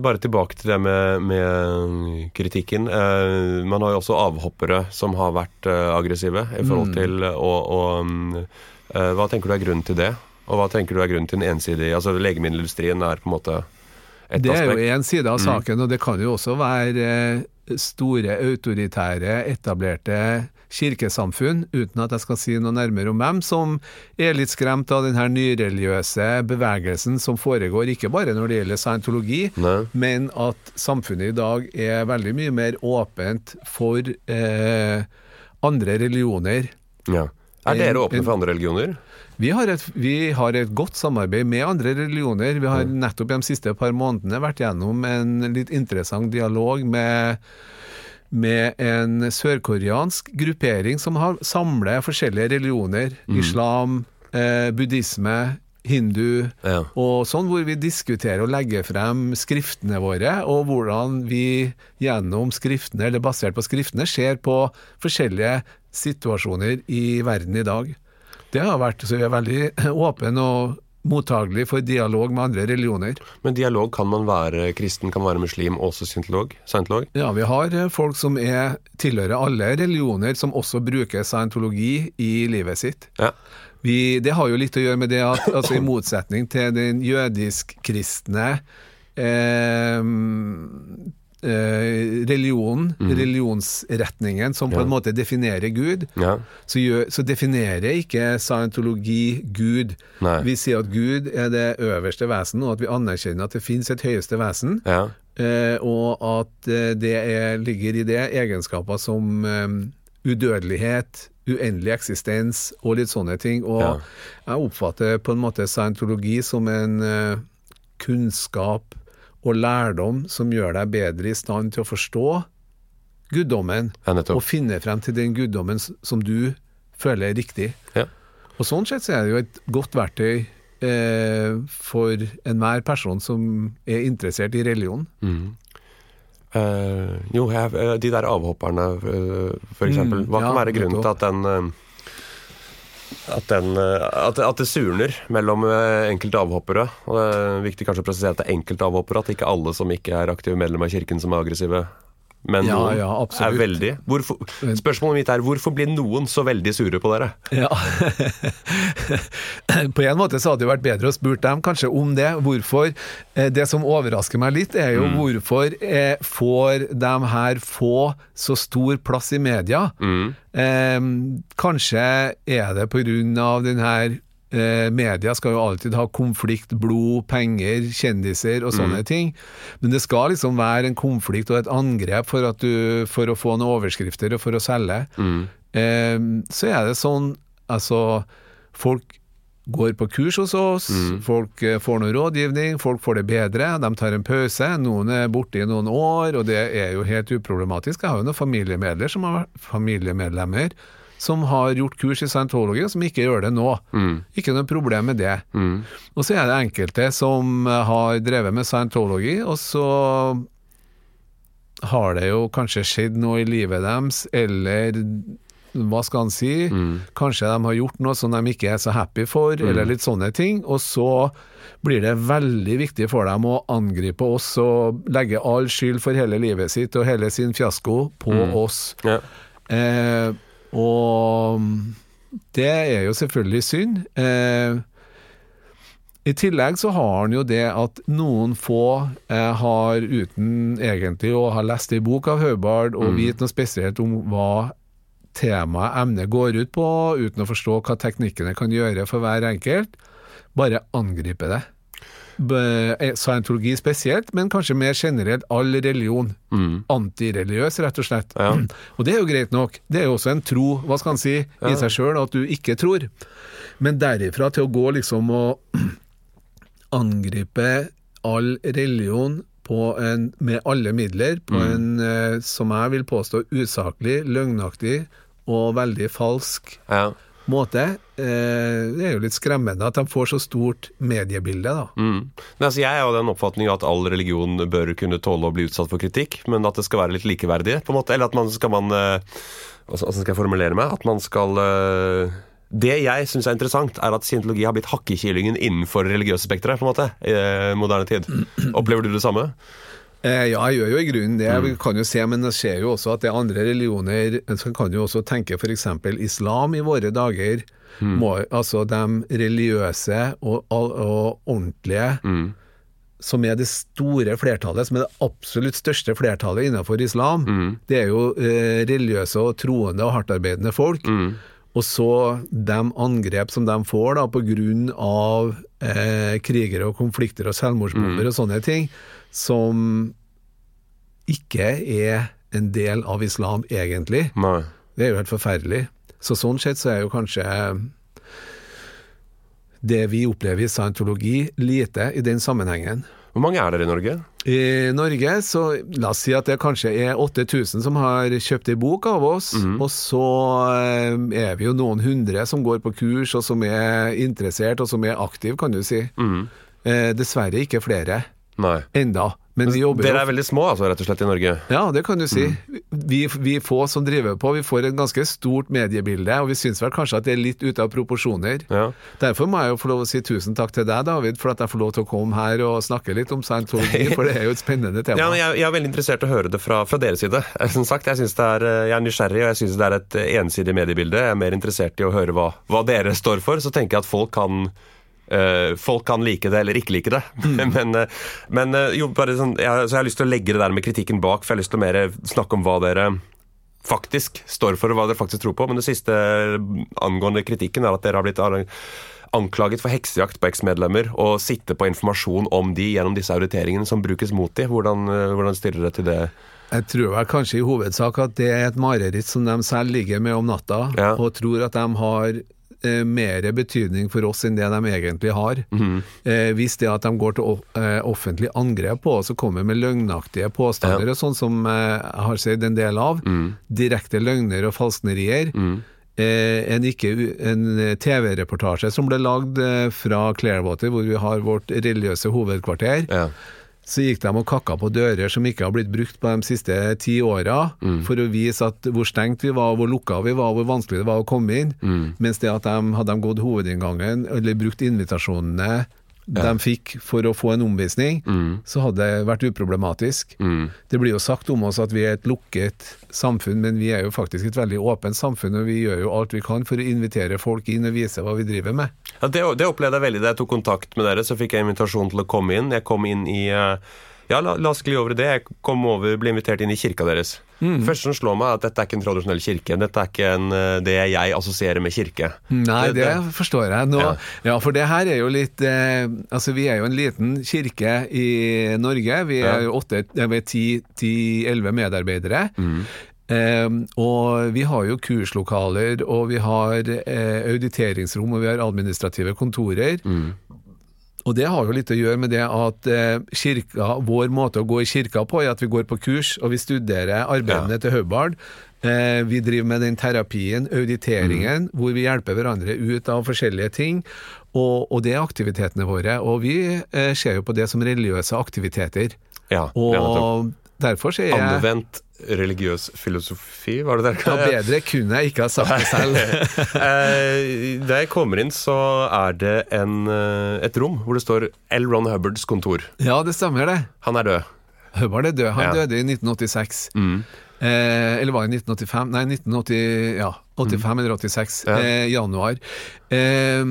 bare tilbake til det med, med kritikken. Eh, man har jo også avhoppere som har vært eh, aggressive i forhold til og, og mm, eh, Hva tenker du er grunnen til det? Og hva tenker du er grunnen til den ensidige Altså legemiddelindustrien er på en måte et Det er jo aspekt. én side av saken, og det kan jo også være store, autoritære, etablerte kirkesamfunn, uten at jeg skal si noe nærmere om dem, som er litt skremt av denne nyreligiøse bevegelsen som foregår, ikke bare når det gjelder scientologi, Nei. men at samfunnet i dag er veldig mye mer åpent for eh, andre religioner. Ja. Er dere åpne for andre religioner? Vi har, et, vi har et godt samarbeid med andre religioner. Vi har nettopp de siste par månedene vært gjennom en litt interessant dialog med, med en sørkoreansk gruppering som har samler forskjellige religioner. Islam, eh, buddhisme, hindu Ja. og sånn, hvor vi diskuterer og legger frem skriftene våre, og hvordan vi gjennom skriftene, eller basert på skriftene, ser på forskjellige situasjoner i verden i dag. Det har vært, så vi er veldig <clears throat> åpne og mottagelig for dialog med andre religioner. Men dialog kan man være kristen, kan være muslim, også scientolog? scientolog? Ja, vi har eh, folk som er, tilhører alle religioner, som også bruker scientologi i livet sitt. Ja. Vi, det har jo litt å gjøre med det at altså i motsetning til den jødisk-kristne eh, eh, religionen, religionsretningen, som på Ja. en måte definerer Gud, ja. så, gjør, så definerer ikke scientologi Gud. Nei. Vi sier at Gud er det øverste vesen, og at vi anerkjenner at det finnes et høyeste vesen. Ja. Eh, og at eh, det er, ligger i det egenskaper som eh, udødelighet, uendelig eksistens og litt sånne ting. Og jeg oppfatter på en måte scientologi som en eh, kunnskap og lærdom som gjør deg bedre i stand til å forstå guddommen, Ja, og finne frem til den guddommen som du føler er riktig. Ja. Og sånn sett så er det jo et godt verktøy eh, for enhver person som er interessert i religion. Mm. Uh, jo, jeg, eh, de der avhopperne, uh, for eksempel. Mm, Hva kan være grunnen til at den eh, at, den, eh, at, at det surner mellom eh, enkelte avhoppere. Og det er viktig kanskje å presisere at det er enkelte avhoppere, at ikke alle som ikke er aktive medlemmer av kirken som er aggressive. Men Ja, noen ja, er veldig. Hvorfor, spørsmålet mitt er hvorfor blir noen så veldig sure på dere? Ja. <laughs> På en måte så hadde det vært bedre å spurt dem kanskje om det. Hvorfor. Eh, Det som overrasker meg litt, er jo hvorfor eh, får de her få så stor plass i media? Eh, kanskje er det av den her Media skal jo alltid ha konflikt, blod, penger, kjendiser og sånne ting. Men det skal liksom være en konflikt og et angrep for, at du, for å få noen overskrifter og for å selge. Eh, så er det sånn Altså, folk går på kurs hos oss, folk eh, får noe rådgivning, folk får det bedre, de tar en pause, noen er borte i noen år, og det er jo helt uproblematisk. Jeg har jo noen familiemedlemmer som har, familiemedlemmer som har gjort kurs i scientology, og som ikke gjør det nå. Ikke noe problem med det. Og så er det enkelte som eh, har drevet med scientology, og så har det jo kanskje skjedd noe i livet deres, eller hva skal han si? Kanskje de har gjort noe som de ikke er så happy for, eller litt sånne ting. Og så blir det veldig viktig for dem å angripe oss og legge all skyld for hele livet sitt og hele sin fiasko på oss. Ja. Eh, og det er jo selvfølgelig synd. Eh, I tillegg så har han jo det at noen få eh, har, uten egentlig å ha lest ei bok av Haubard og vite noe spesielt om hva temaet, emnet, går ut på, uten å forstå hva teknikkene kan gjøre for hver enkelt, bare angripe det. Eh, Scientologi spesielt, men kanskje mer generelt all religion. Antireligiøs, rett og slett. Ja. <clears throat> Og det er jo greit nok. Det er jo også en tro, hva skal han si, i seg sjøl, at du ikke tror. Men derifra til å gå liksom og <clears throat> angripe all religion på en, med alle midler, på en, eh, som jeg vil påstå, usaklig, løgnaktig og veldig falsk Ja. måte, det er jo litt skremmende at de får så stort mediebilde, da. Mm. Men altså, jeg er jo den oppfatning at all religion bør kunne tåle å bli utsatt for kritikk, men at det skal være litt likeverdig, på en måte. Eller at man skal man eh, Hvordan skal jeg formulere meg? At man skal eh, det jeg syns er interessant, er at scientologi har blitt hakkekyllingen innenfor religiøse spekteret, på en måte, i eh, moderne tid. <clears throat> Opplever du det samme? Eh, ja, jeg gjør jo i grunnen det. Jeg kan jo se, Men det ser jo også at det er andre religioner Så kan jo også tenke f.eks. islam i våre dager. Må, altså de religiøse og, og, ordentlige, ordentlige, som er det store flertallet, som er det absolutt største flertallet innenfor islam, det er jo eh, religiøse og troende og hardtarbeidende folk. Og så de angrep som de får da av eh, krigere og konflikter og selvmordsbomber og sånne ting, som ikke er en del av islam egentlig. Nei. Det er jo helt forferdelig. Så sånn sett så er jo kanskje det vi opplever i scientologi lite i den sammenhengen. Hvor mange er dere i Norge? I Norge så la oss si at det kanskje er 8000 som har kjøpt ei bok av oss, og så eh, er vi jo noen hundre som går på kurs og som er interessert og som er aktive, kan du si. Eh, dessverre ikke flere Nei. enda. Men vi jobber Dere er veldig små, altså, rett og slett, i Norge? Ja, det kan du si. Vi, vi få som driver på, vi får et ganske stort mediebilde, og vi syns vel kanskje at det er litt ute av proporsjoner. Ja. Derfor må jeg jo få lov å si tusen takk til deg, David, for at jeg får lov til å komme her og snakke litt om scientology, <laughs> for det er jo et spennende tema. Ja, jeg, jeg er veldig interessert i å høre det fra, fra deres side. Som sagt, Jeg, synes det er, eh, jeg er nysgjerrig, og jeg syns det er et eh, ensidig mediebilde. Jeg er mer interessert i å høre hva, hva dere står for. Så tenker jeg at folk kan eh, folk kan like det eller ikke like det. <laughs> men eh, men eh, jo, bare sånn, jeg, så jeg har lyst til å legge det der med kritikken bak, for jeg har lyst til å mer snakke om hva dere faktisk står for, og hva dere faktisk tror på. Men det siste angående kritikken er at dere har blitt anklaget for heksejakt på eksmedlemmer og sitte på informasjon om de gjennom disse auditeringene som brukes mot de. Hvordan, eh, hvordan stiller dere til det? Jeg tror vel kanskje i hovedsak at det er et mareritt som de selv ligger med om natta, Ja. og tror at de har eh, mer betydning for oss enn det de egentlig har. eh, hvis det at de går til eh, offentlig angrep på oss og kommer med løgnaktige påstander, og sånn som eh, jeg har sett en del av, direkte løgner og falsknerier. Mm. en, en eh, TV-reportasje som ble lagd eh, fra Clearwater, hvor vi har vårt religiøse hovedkvarter Ja. Så gikk de og kakka på dører som ikke har blitt brukt på de siste ti åra, for å vise at hvor stengt vi var, hvor lukka vi var, hvor vanskelig det var å komme inn. Mens det at de hadde de gått hovedinngangen, eller brukt invitasjonene de fikk for å få en omvisning, så hadde det vært uproblematisk. Det blir jo sagt om oss at vi er et lukket samfunn, men vi er jo faktisk et veldig åpent samfunn, og vi gjør jo alt vi kan for å invitere folk inn og vise hva vi driver med. Ja, det, det opplevde jeg veldig da jeg tok kontakt med dere. Så fikk jeg invitasjon til å komme inn. Jeg kom inn i eh, Ja, la, la oss gli over i det. Jeg kom over, ble invitert inn i kirka deres. Mm. Første som slår meg, er at dette er ikke en tradisjonell kirke. Dette er ikke en, eh, det jeg assosierer med kirke. Nei, det, det- forstår jeg. Nå, Ja. ja. for det her er jo litt eh, Altså, vi er jo en liten kirke i Norge. Vi er jo ti-elleve medarbeidere. Eh, og vi har jo kurslokaler, og vi har eh, auditeringsrom, og vi har administrative kontorer. Og det har jo litt å gjøre med det at eh, kirka, vår måte å gå i kirka på, er at vi går på kurs, og vi studerer arbeidene til Hubbard. Eh, vi driver med den terapien, auditeringen, hvor vi hjelper hverandre ut av forskjellige ting. Og, og det er aktivitetene våre. Og vi eh, ser jo på det som religiøse aktiviteter. Ja, ja. Og derfor så er jeg Anvendt religiøs filosofi, var det ja. Bedre kunne jeg ikke ha sagt det selv. <laughs> Eh, Da jeg kommer inn, så er det en, eh, et rom hvor det står L. Ron Hubbards kontor. Ja, det stemmer det. Han er død. Hubbard er død. Han Ja. døde i 1986. Eh, eller var det 1985? Nei, 1980, ja, 85 eller 86. Ja. Eh, januar. Eh,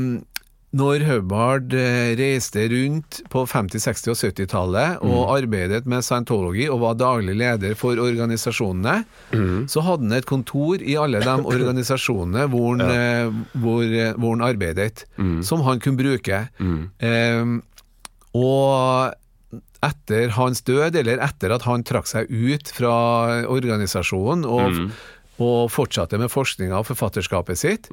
når Hubbard eh, reiste rundt på 50-, 60- og 70-tallet og arbeidet med scientology og var daglig leder for organisasjonene, så hadde han et kontor i alle de <laughs> organisasjonene hvor han, ja. hvor, eh, hvor han arbeidet, som han kunne bruke. Eh, og etter hans død, eller etter at han trakk seg ut fra organisasjonen og, og fortsatte med forskninga og forfatterskapet sitt,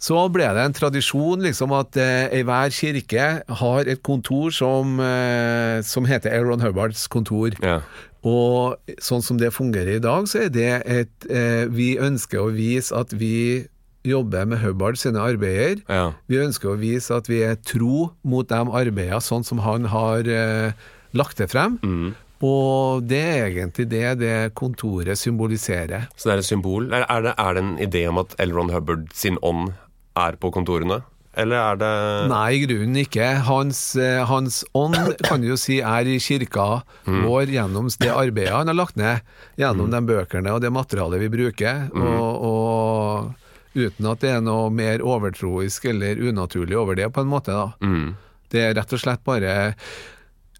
så ble det en tradisjon liksom at eh, hver kirke har et kontor som, eh, som heter Aaron Hubbards kontor. Ja. Og sånn som det fungerer i dag, så er det et eh, Vi ønsker å vise at vi jobber med Hubbard sine arbeider. Ja. Vi ønsker å vise at vi er tro mot de arbeidene sånn som han har eh, lagt det frem. Mm. Og det er egentlig det det kontoret symboliserer. Så det er et symbol. Er, er, det, er det en idé om at L. Ron Hubbard sin ånd er på kontorene? Eller er det Nei, i grunnen ikke. Hans, eh, hans ånd kan du jo si er i kirka Mm. vår gjennom det arbeidet han har lagt ned, gjennom de bøkene og det materialet vi bruker. Mm. Og, og uten at det er noe mer overtroisk eller unaturlig over det, på en måte. da. mm. Det er rett og slett bare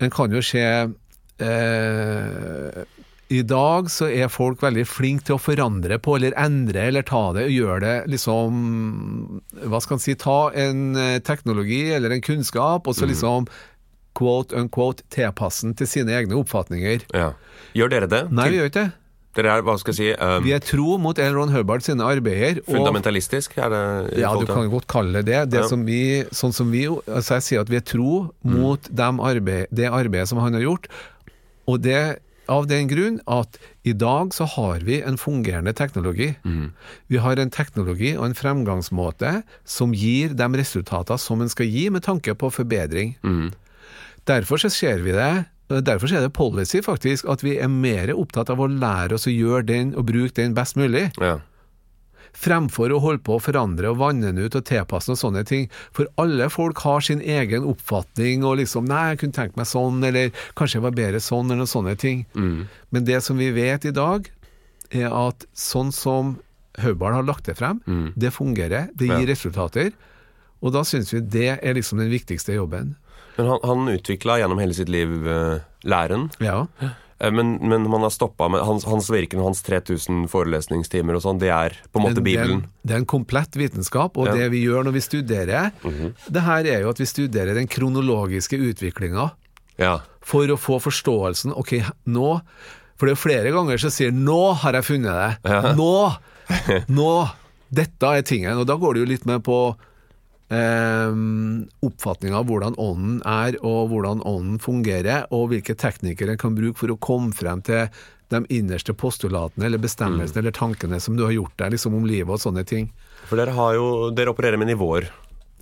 En kan jo se eh, I dag så er folk veldig flinke til å forandre på, eller endre, eller ta det og gjøre det liksom Hva skal en si Ta en eh, teknologi eller en kunnskap, og så liksom quote unquote tilpasse den til sine egne oppfatninger. Ja. Gjør dere det? Nei, vi gjør ikke det. Dere er, hva skal jeg si, um, Vi er tro mot L. Ron Hubbard sine arbeider. fundamentalistisk? Er det Ja, du kan godt kalle det det. det Ja. som vi, sånn som vi, altså jeg sier at vi er tro mot dem arbeid, det arbeidet som han har gjort. Og det av den grunn at i dag så har vi en fungerende teknologi. Vi har en teknologi og en fremgangsmåte som gir de resultater som en skal gi med tanke på forbedring. Derfor så ser vi det Derfor er det policy faktisk at vi er mer opptatt av å lære oss å gjøre den og bruke den best mulig Ja. Fremfor å holde på å forandre og vanne den ut og tilpasse og sånne ting. For alle folk har sin egen oppfatning og liksom 'nei, jeg kunne tenkt meg sånn', eller 'kanskje jeg var bedre sånn', eller noen sånne ting. Men det som vi vet i dag, er at sånn som Hubbard har lagt det frem, det fungerer, det gir resultater. Og da syns vi det er liksom den viktigste jobben. Men han, han utvikla gjennom hele sitt liv uh, læren. Ja. Eh, Men, men man har stoppa med hans, hans virken og hans 3000 forelesningstimer og sånn, det er på en måte Det er Bibelen. Det er en komplett vitenskap, og Ja. det vi gjør når vi studerer, det her er jo at vi studerer den kronologiske utviklinga. Ja. for å få forståelsen Ok, nå For det er flere ganger som sier 'nå har jeg funnet det'. Ja. Nå! <laughs> Nå! Dette er tingen. Og da går det jo litt med på eh, oppfatninga av hvordan ånden er, og hvordan ånden fungerer, og hvilke teknikker en kan bruke for å komme frem til de innerste postulatene eller bestemmelsene eller tankene som du har gjort deg liksom om livet og sånne ting. For dere har jo Dere opererer med nivåer.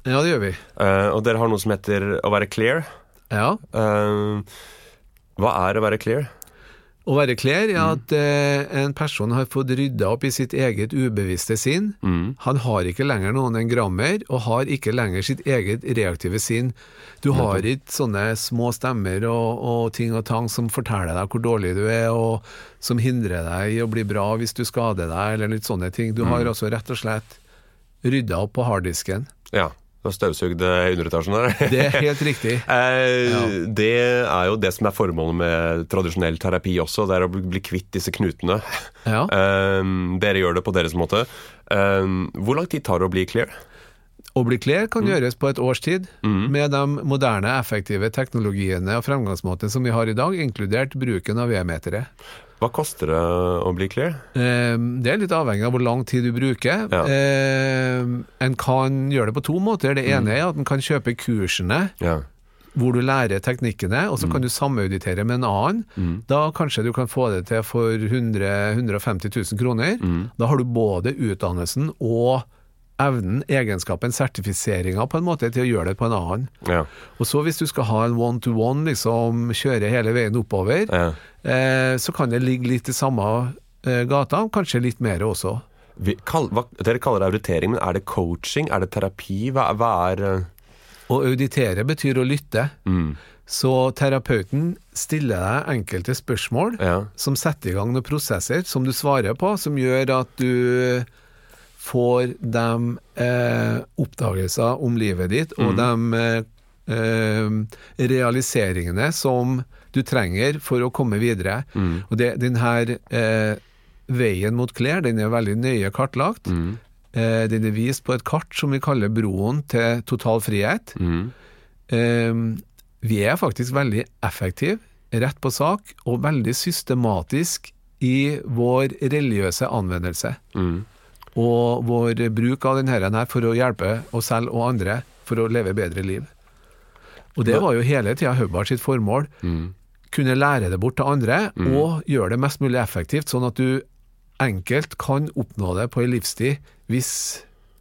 Ja, det gjør vi. Uh, og dere har noe som heter å være clear. Ja. Uh, hva er å være clear? Å være klær er at eh, en person har fått rydda opp i sitt eget ubevisste sinn. Han har ikke lenger noen engrammer, og har ikke lenger sitt eget reaktive sinn. Du har ikke sånne små stemmer og, og ting og tang som forteller deg hvor dårlig du er, og som hindrer deg i å bli bra hvis du skader deg, eller litt sånne ting. Du har altså rett og slett rydda opp på harddisken. Ja. Du har støvsugd underetasjen der. <laughs> Det er helt riktig. <laughs> Eh, Ja. Det er jo det som er formålet med tradisjonell terapi også, det er å bli kvitt disse knutene. Ja. <laughs> Eh, dere gjør det på deres måte. Eh, hvor lang tid tar det å bli clear? Å bli clear kan gjøres på et års tid, med de moderne, effektive teknologiene og fremgangsmåtene som vi har i dag, inkludert bruken av V-metere. Hva koster det å bli clear? Eh, Det er litt avhengig av hvor lang tid du bruker. Ja. Eh, En kan gjøre det på to måter. Det ene er at en kan kjøpe kursene Ja. hvor du lærer teknikkene, og så kan du samauditere med en annen. Da kanskje du kan få det til for 100 150 000 kroner. Da har du både utdannelsen og evnen, egenskapen, sertifiseringa på en måte til å gjøre det på en annen. Ja. Og så hvis du skal ha en one-to-one, liksom kjøre hele veien oppover, Ja. eh, så kan det ligge litt i samme eh, gata, kanskje litt mer også. Vi, kall, hva, dere kaller det auditering, men er det coaching? Er det terapi? Hva, hva er eh, Å auditere betyr å lytte. Så terapeuten stiller deg enkelte spørsmål Ja. som setter i gang noen prosesser som du svarer på, som gjør at du får de eh, oppdagelser om livet ditt, og de eh, eh, realiseringene som du trenger for å komme videre. Og det, den her eh, veien mot klær, den er veldig nøye kartlagt. Eh, den er vist på et kart som vi kaller broen til total frihet. Eh, vi er faktisk veldig effektive, rett på sak, og veldig systematisk i vår religiøse anvendelse. Og vår bruk av denne her for å hjelpe oss selv og andre for å leve bedre liv. Og det var jo hele tida Hubbard sitt formål. Kunne lære det bort til andre, og gjøre det mest mulig effektivt, sånn at du enkelt kan oppnå det på ei livstid hvis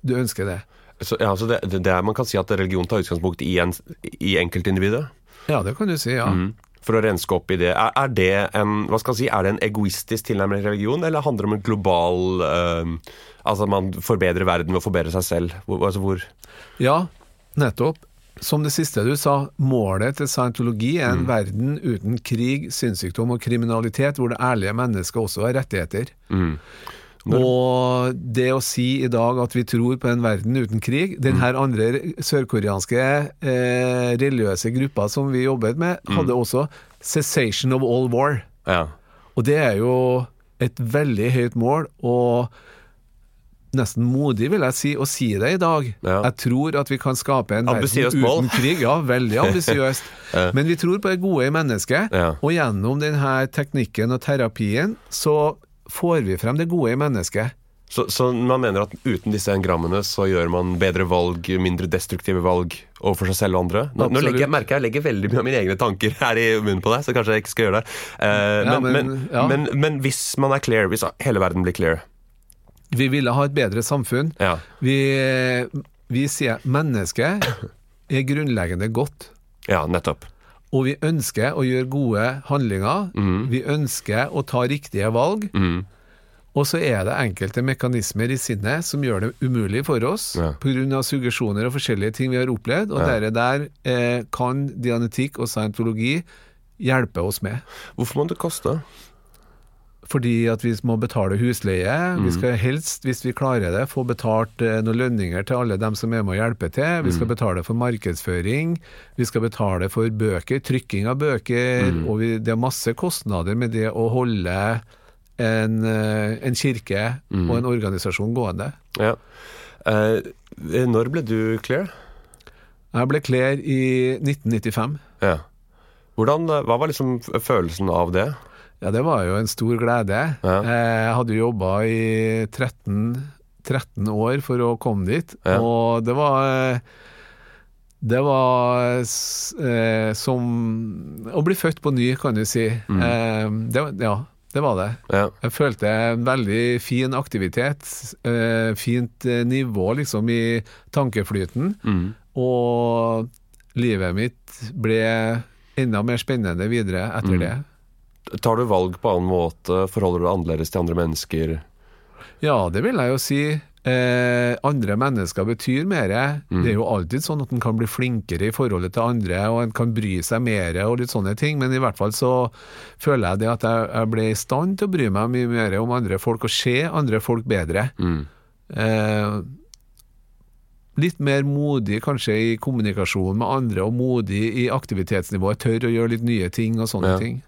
du ønsker det. Så, ja, så det, det, det er, man kan si at religion tar utgangspunkt i, en, i enkeltindividet? Ja, det kan du si, ja. Mm. For å renske opp i det. Er, er det en hva skal jeg si, er det en egoistisk tilnærming til religion, eller handler det om en global uh, Altså man forbedrer verden ved å forbedre seg selv? Hvor, altså hvor Ja, nettopp. Som det siste du sa, målet til scientologi er en verden uten krig, sinnssykdom og kriminalitet, hvor det ærlige mennesket også har rettigheter. mm. Og det å si i dag at vi tror på en verden uten krig Den her andre sørkoreanske eh, religiøse gruppa som vi jobbet med, hadde også 'cessation of all war'. Ja. Og det er jo et veldig høyt mål, og nesten modig, vil jeg si, å si det i dag. Ja. Jeg tror at vi kan skape en Ambisiøst verden mål. uten krig. Ja, veldig <laughs> ambisiøst. Men vi tror på det gode i mennesket, Ja. og gjennom denne teknikken og terapien så får vi frem det gode i mennesket. Så, så man mener at uten disse engrammene så gjør man bedre valg, mindre destruktive valg overfor seg selv og andre? Nå, nå legger jeg, merker jeg jeg legger veldig mye av mine egne tanker <laughs> her i munnen på deg, så kanskje jeg ikke skal gjøre det. Uh, Ja, men, men, men- ja. men, men hvis man er clear, hvis hele verden blir clear Vi ville ha et bedre samfunn. ja. Vi, vi sier mennesket er grunnleggende godt. ja, nettopp. Og vi ønsker å gjøre gode handlinger. Vi ønsker å ta riktige valg. Mm. Og så er det enkelte mekanismer i sinnet som gjør det umulig for oss Ja. pga. suggesjoner og forskjellige ting vi har opplevd. Og Ja. der, der eh, kan dianetikk og scientologi hjelpe oss med. Hvorfor må det koste? Fordi at vi må betale husleie. Vi skal helst, hvis vi klarer det, få betalt eh, noen lønninger til alle dem som er med å hjelpe til. Vi skal betale for markedsføring. Vi skal betale for bøker, trykking av bøker. Og vi, det er masse kostnader med det å holde en, eh, en kirke og en organisasjon gående. Ja. Eh, når ble du clear? Jeg ble clear i 1995. Ja. Hvordan, hva var liksom følelsen av det? Ja, det var jo en stor glede. Ja. Eh, Jeg hadde jo jobba i 13, 13 år for å komme dit, Ja. og det var det var eh, som å bli født på ny, kan du si. Mm. Eh, det, ja, det var det. Ja. Jeg følte en veldig fin aktivitet, eh, fint eh, nivå liksom i tankeflyten, Mm. og livet mitt ble enda mer spennende videre etter Mm. det. Tar du valg på annen måte? Forholder du deg annerledes til andre mennesker? Ja, det vil jeg jo si. Eh, andre mennesker betyr mer. Mm. Det er jo alltid sånn at en kan bli flinkere i forholdet til andre, og en kan bry seg mer og litt sånne ting, men i hvert fall så føler jeg det at jeg, jeg ble i stand til å bry meg mye mer om andre folk og se andre folk bedre. Mm. Eh, litt mer modig kanskje i kommunikasjon med andre, og modig i aktivitetsnivået. Tør å gjøre litt nye ting og sånne Ja. ting.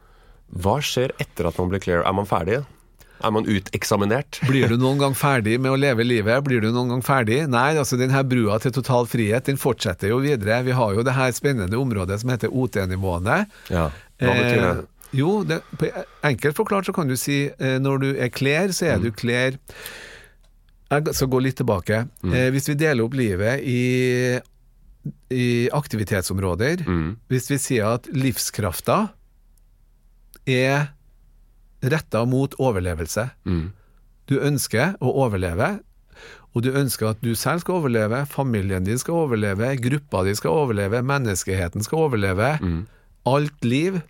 Hva skjer etter at man blir clear? Er man ferdig? Er man uteksaminert? Blir du <laughs> noen gang ferdig med å leve livet? Blir du noen gang ferdig? Nei, altså den her brua til total frihet, den fortsetter jo videre. Vi har jo det her spennende området som heter OT-nivåene. Ja. Hva betyr det? Eh, jo, det, enkelt forklart så kan du si eh, når du er kler, så Mm. er du kler Jeg skal gå litt tilbake. Mm. Eh, hvis vi deler opp livet i, i aktivitetsområder, Mm. hvis vi sier at livskrafta er retta mot overlevelse Mm. Du ønsker å overleve, og du ønsker at du selv skal overleve, familien din skal overleve, gruppa di skal overleve, menneskeheten skal overleve. Mm. Alt liv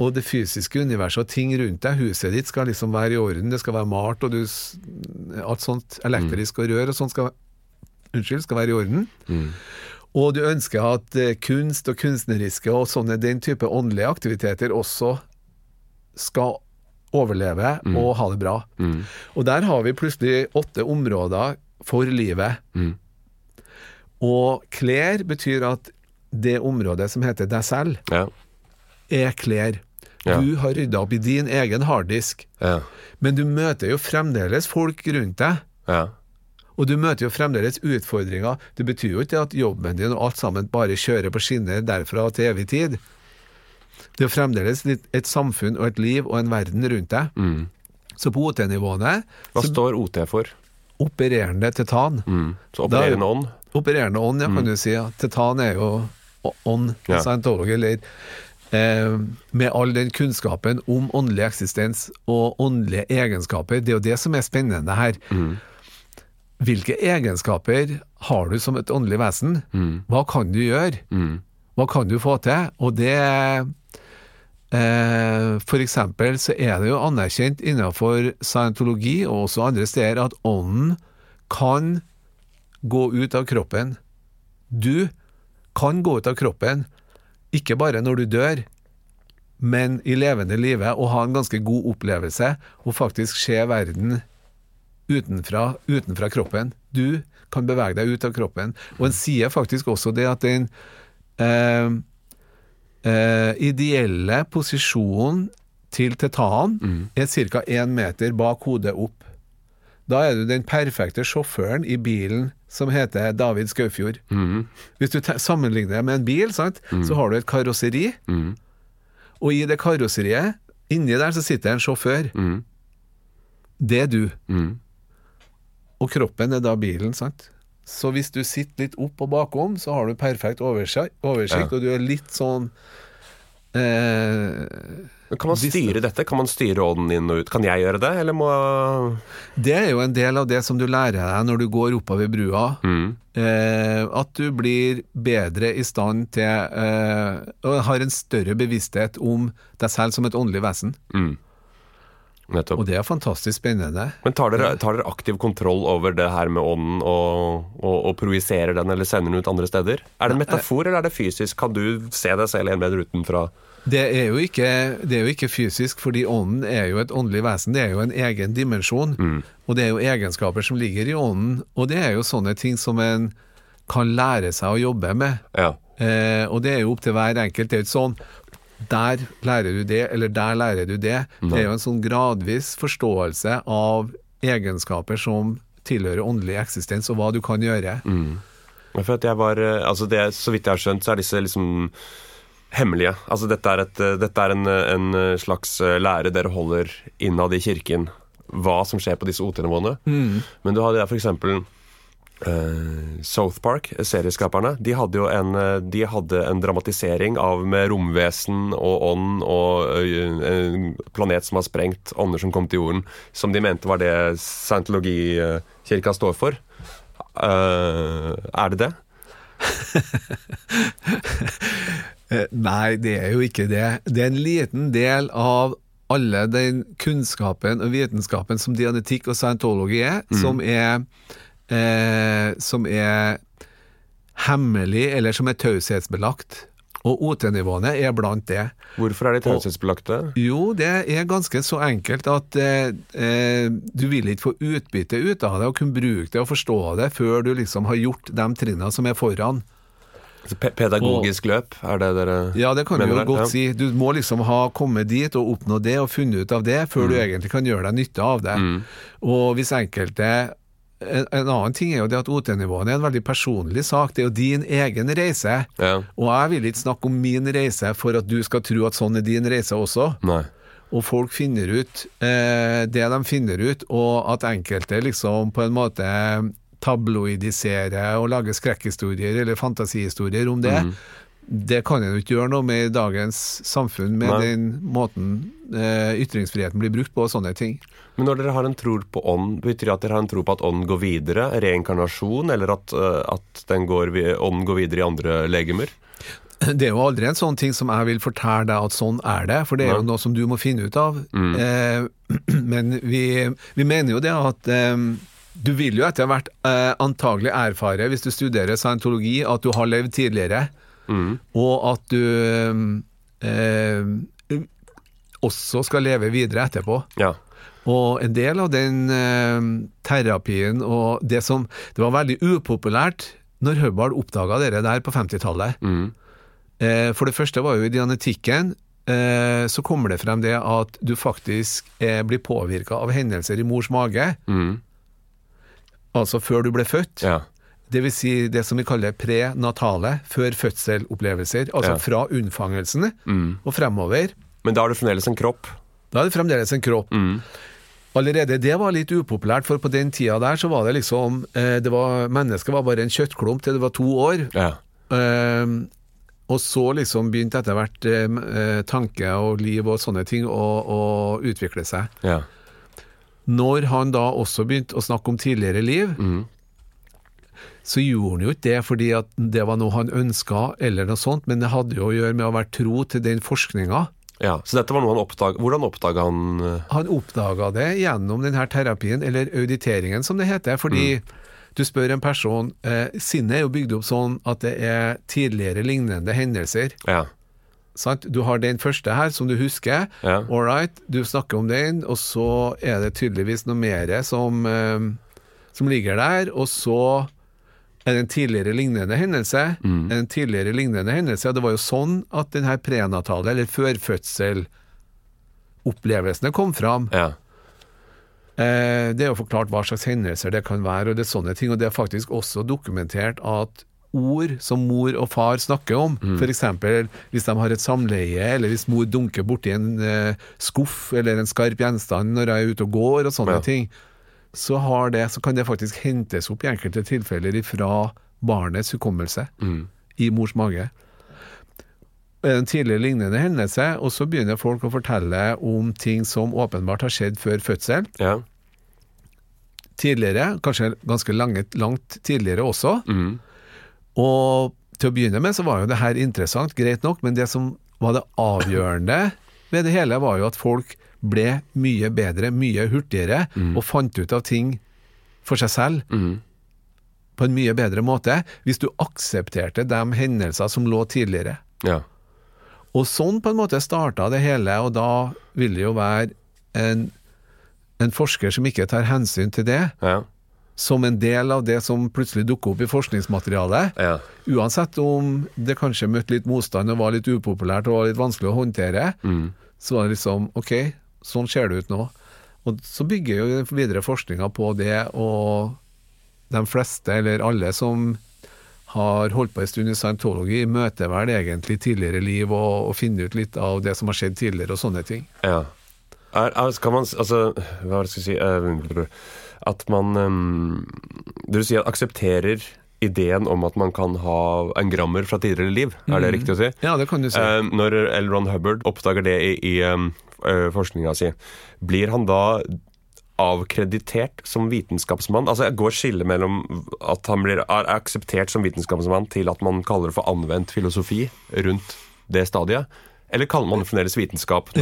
og det fysiske universet og ting rundt deg, huset ditt skal liksom være i orden, det skal være malt, og du, alt sånt elektrisk og rør og sånt skal, unnskyld, skal være i orden. Mm. Og du ønsker at eh, kunst og kunstneriske og sånne den type åndelige aktiviteter også skal overleve og ha det bra. Mm. Og der har vi plutselig åtte områder for livet. Mm. Og klær betyr at det området som heter deg selv, Ja. er klær. Ja. Du har rydda opp i din egen harddisk, Ja. men du møter jo fremdeles folk rundt deg. Ja. Og du møter jo fremdeles utfordringer. Det betyr jo ikke at jobben din og alt sammen bare kjører på skinner derfra til evig tid. Det er fremdeles et samfunn og et liv og en verden rundt deg. Mm. Så på OT-nivåene Hva står OT for? opererende titan. Mm. Så er- opererende ånd? Opererende ånd, ja, kan du si. Ja. Titan er jo ånd, Ja. scientology, eller eh, Med all den kunnskapen om åndelig eksistens og åndelige egenskaper. Det er jo det som er spennende her. hvilke egenskaper har du som et åndelig vesen? Hva kan du gjøre? Hva kan du få til? Og det For eksempel så er det jo anerkjent innenfor scientologi og også andre steder at ånden kan gå ut av kroppen. Du kan gå ut av kroppen, ikke bare når du dør, men i levende livet, og ha en ganske god opplevelse, og faktisk se verden utenfra, utenfra kroppen. Du kan bevege deg ut av kroppen. Og en sier faktisk også det at den eh, eh, ideelle posisjonen til tetanen er ca. én meter bak hodet opp. Da er du den perfekte sjåføren i bilen som heter David Skaufjord. Hvis du sammenligner det med en bil, sant, så har du et karosseri, og i det karosseriet, inni der så sitter en sjåfør. Det er du. Og kroppen er da bilen, sant. Så hvis du sitter litt opp og bakom, så har du perfekt oversikt, oversikt Ja. og du er litt sånn eh, Kan man styre dette? Kan man styre ånden inn og ut? Kan jeg gjøre det, eller må Det er jo en del av det som du lærer deg når du går oppover brua. Mm. Eh, at du blir bedre i stand til eh, Og har en større bevissthet om deg selv som et åndelig vesen. Mm. Nettopp. Og det er fantastisk spennende. Men tar dere, tar dere aktiv kontroll over det her med ånden og, og, og projiserer den eller sender den ut andre steder? Er det en metafor, eller er det fysisk? Kan du se deg selv en meter utenfra? Det er, jo ikke, det er jo ikke fysisk, fordi ånden er jo et åndelig vesen. Det er jo en egen dimensjon. Og det er jo egenskaper som ligger i ånden. Og det er jo sånne ting som en kan lære seg å jobbe med. Ja. Eh, og det er jo opp til hver enkelt. Det er jo ikke sånn der lærer du det, eller der lærer du det. Det er jo en sånn gradvis forståelse av egenskaper som tilhører åndelig eksistens, og hva du kan gjøre. For at jeg var, eh, altså det, Så vidt jeg har skjønt, så er disse liksom hemmelige. Altså Dette er, et, eh, dette er en, en slags eh, lære dere holder innad i kirken. Hva som skjer på disse OT-nivåene. Men du hadde for eksempel eh, South Park, serieskaperne, de hadde jo en, eh, de hadde en dramatisering av med romvesen og ånd og eh, en planet som har sprengt, ånder som kom til jorden, som de mente var det scientologikirka står for. Er det det? <laughs> Nei, det er jo ikke det. Det er en liten del av alle den kunnskapen og vitenskapen som dianetikk og scientology er, som er eh, som er hemmelig, eller som er taushetsbelagt. Og OT-nivåene er blant det. Hvorfor er de taushetsbelagte? Jo, det er ganske så enkelt at eh, eh, du vil ikke få utbytte ut av det og kunne bruke det og forstå det før du liksom har gjort de trinnene som er foran. Altså, pedagogisk Pedagogisk løp, er det dere Ja, det kan du jo der? godt Ja. si. Du må liksom ha kommet dit og oppnådd det og funnet ut av det, før Mm. du egentlig kan gjøre deg nytte av det. Og hvis enkelte en, en annen ting er jo det at OT-nivåene er en veldig personlig sak. Det er jo din egen reise. Ja. Og jeg vil ikke snakke om min reise for at du skal tro at sånn er din reise også. Nei. Og folk finner ut eh, det de finner ut, og at enkelte liksom på en måte tabloidiserer og lager skrekkhistorier eller fantasihistorier om det. Det kan en jo ikke gjøre noe med i dagens samfunn, med Nei. den måten eh, ytringsfriheten blir brukt på og sånne ting. Men når dere har en tro på ånd, betyr det at dere har en tro på at ånden går videre? Reinkarnasjon, eller at, eh, at den går, ånden går videre i andre legemer? Det er jo aldri en sånn ting som jeg vil fortelle deg at sånn er det, for det er jo noe som du må finne ut av. Eh, <clears throat> men vi, vi mener jo det at eh, du vil jo etter hvert eh, antagelig erfare, hvis du studerer scientologi, at du har levd tidligere, og at du eh, også skal leve videre etterpå. Ja. Og en del av den eh, terapien og det som Det var veldig upopulært når Hubbard oppdaga det der på 50-tallet. Mm. Eh, for det første var jo i dianetikken eh, så kommer det frem det at du faktisk eh, blir påvirka av hendelser i mors mage, Mm. altså før du ble født. ja. Det vil si det som vi kaller prenatale, før fødselopplevelser. Altså Ja. fra unnfangelsen Mm. og fremover. Men da er det fremdeles en kropp. Da er det fremdeles en kropp. Mm. Allerede det var litt upopulært, for på den tida der så var det liksom eh, det var, Mennesket var bare en kjøttklump til det var to år. Ja. Um, og så liksom begynte etter hvert eh, tanke og liv og sånne ting å, å utvikle seg. Ja. Når han da også begynte å snakke om tidligere liv, Mm. Så gjorde han jo ikke det fordi at det var noe han ønska, eller noe sånt, men det hadde jo å gjøre med å være tro til den forskninga. Ja, Så dette var noe han oppdag... Hvordan oppdaga han eh, Han oppdaga det gjennom denne terapien, eller auditeringen som det heter, fordi du spør en person eh, Sinnet er jo bygd opp sånn at det er tidligere lignende hendelser. Ja. Sant? Du har den første her som du husker. Ja. All right, du snakker om den, og så er det tydeligvis noe mer som, eh, som ligger der, og så en tidligere lignende hendelse. En tidligere lignende hendelse, og det var jo sånn at denne prenatale, eller førfødselopplevelsene kom fram. ja. Eh, det er jo forklart hva slags hendelser det kan være, og det er sånne ting. Og det er faktisk også dokumentert at ord som mor og far snakker om, Mm. f.eks. hvis de har et samleie, eller hvis mor dunker borti en eh, skuff eller en skarp gjenstand når jeg er ute og går, og sånne Ja. ting, så, har det, så kan det faktisk hentes opp i enkelte tilfeller fra barnets hukommelse Mm. i mors mage. En tidligere lignende hendelse, og så begynner folk å fortelle om ting som åpenbart har skjedd før fødsel ja. tidligere, kanskje ganske langt, langt tidligere også. Mm. Og til å begynne med så var jo det her interessant, greit nok, men det som var det avgjørende ved det hele, var jo at folk ble mye bedre, mye hurtigere, og fant ut av ting for seg selv Mm. på en mye bedre måte, hvis du aksepterte de hendelser som lå tidligere. ja. Og sånn på en måte starta det hele, og da vil det jo være en, en forsker som ikke tar hensyn til det, Ja. som en del av det som plutselig dukker opp i forskningsmaterialet. ja. Uansett om det kanskje møtte litt motstand og var litt upopulært og var litt vanskelig å håndtere, Mm. så var det liksom OK, sånn ser det ut nå. Og så bygger jo videre forskninga på det, og de fleste, eller alle som har holdt på en stund i scientology, møter vel egentlig tidligere liv og, og finner ut litt av det som har skjedd tidligere og sånne ting. Ja. Er, er, skal man Altså, hva det jeg si uh, At man um, Du sier aksepterer ideen om at man kan ha engrammer fra tidligere liv. Er det riktig å si? Ja, det kan du si. Eh, når L. Ron Hubbard oppdager det i, i um, forskninga si, blir han da avkreditert som vitenskapsmann? Altså jeg Går skillet mellom at han blir er akseptert som vitenskapsmann til at man kaller det for anvendt filosofi rundt det stadiet? Eller kaller man det fremdeles vitenskap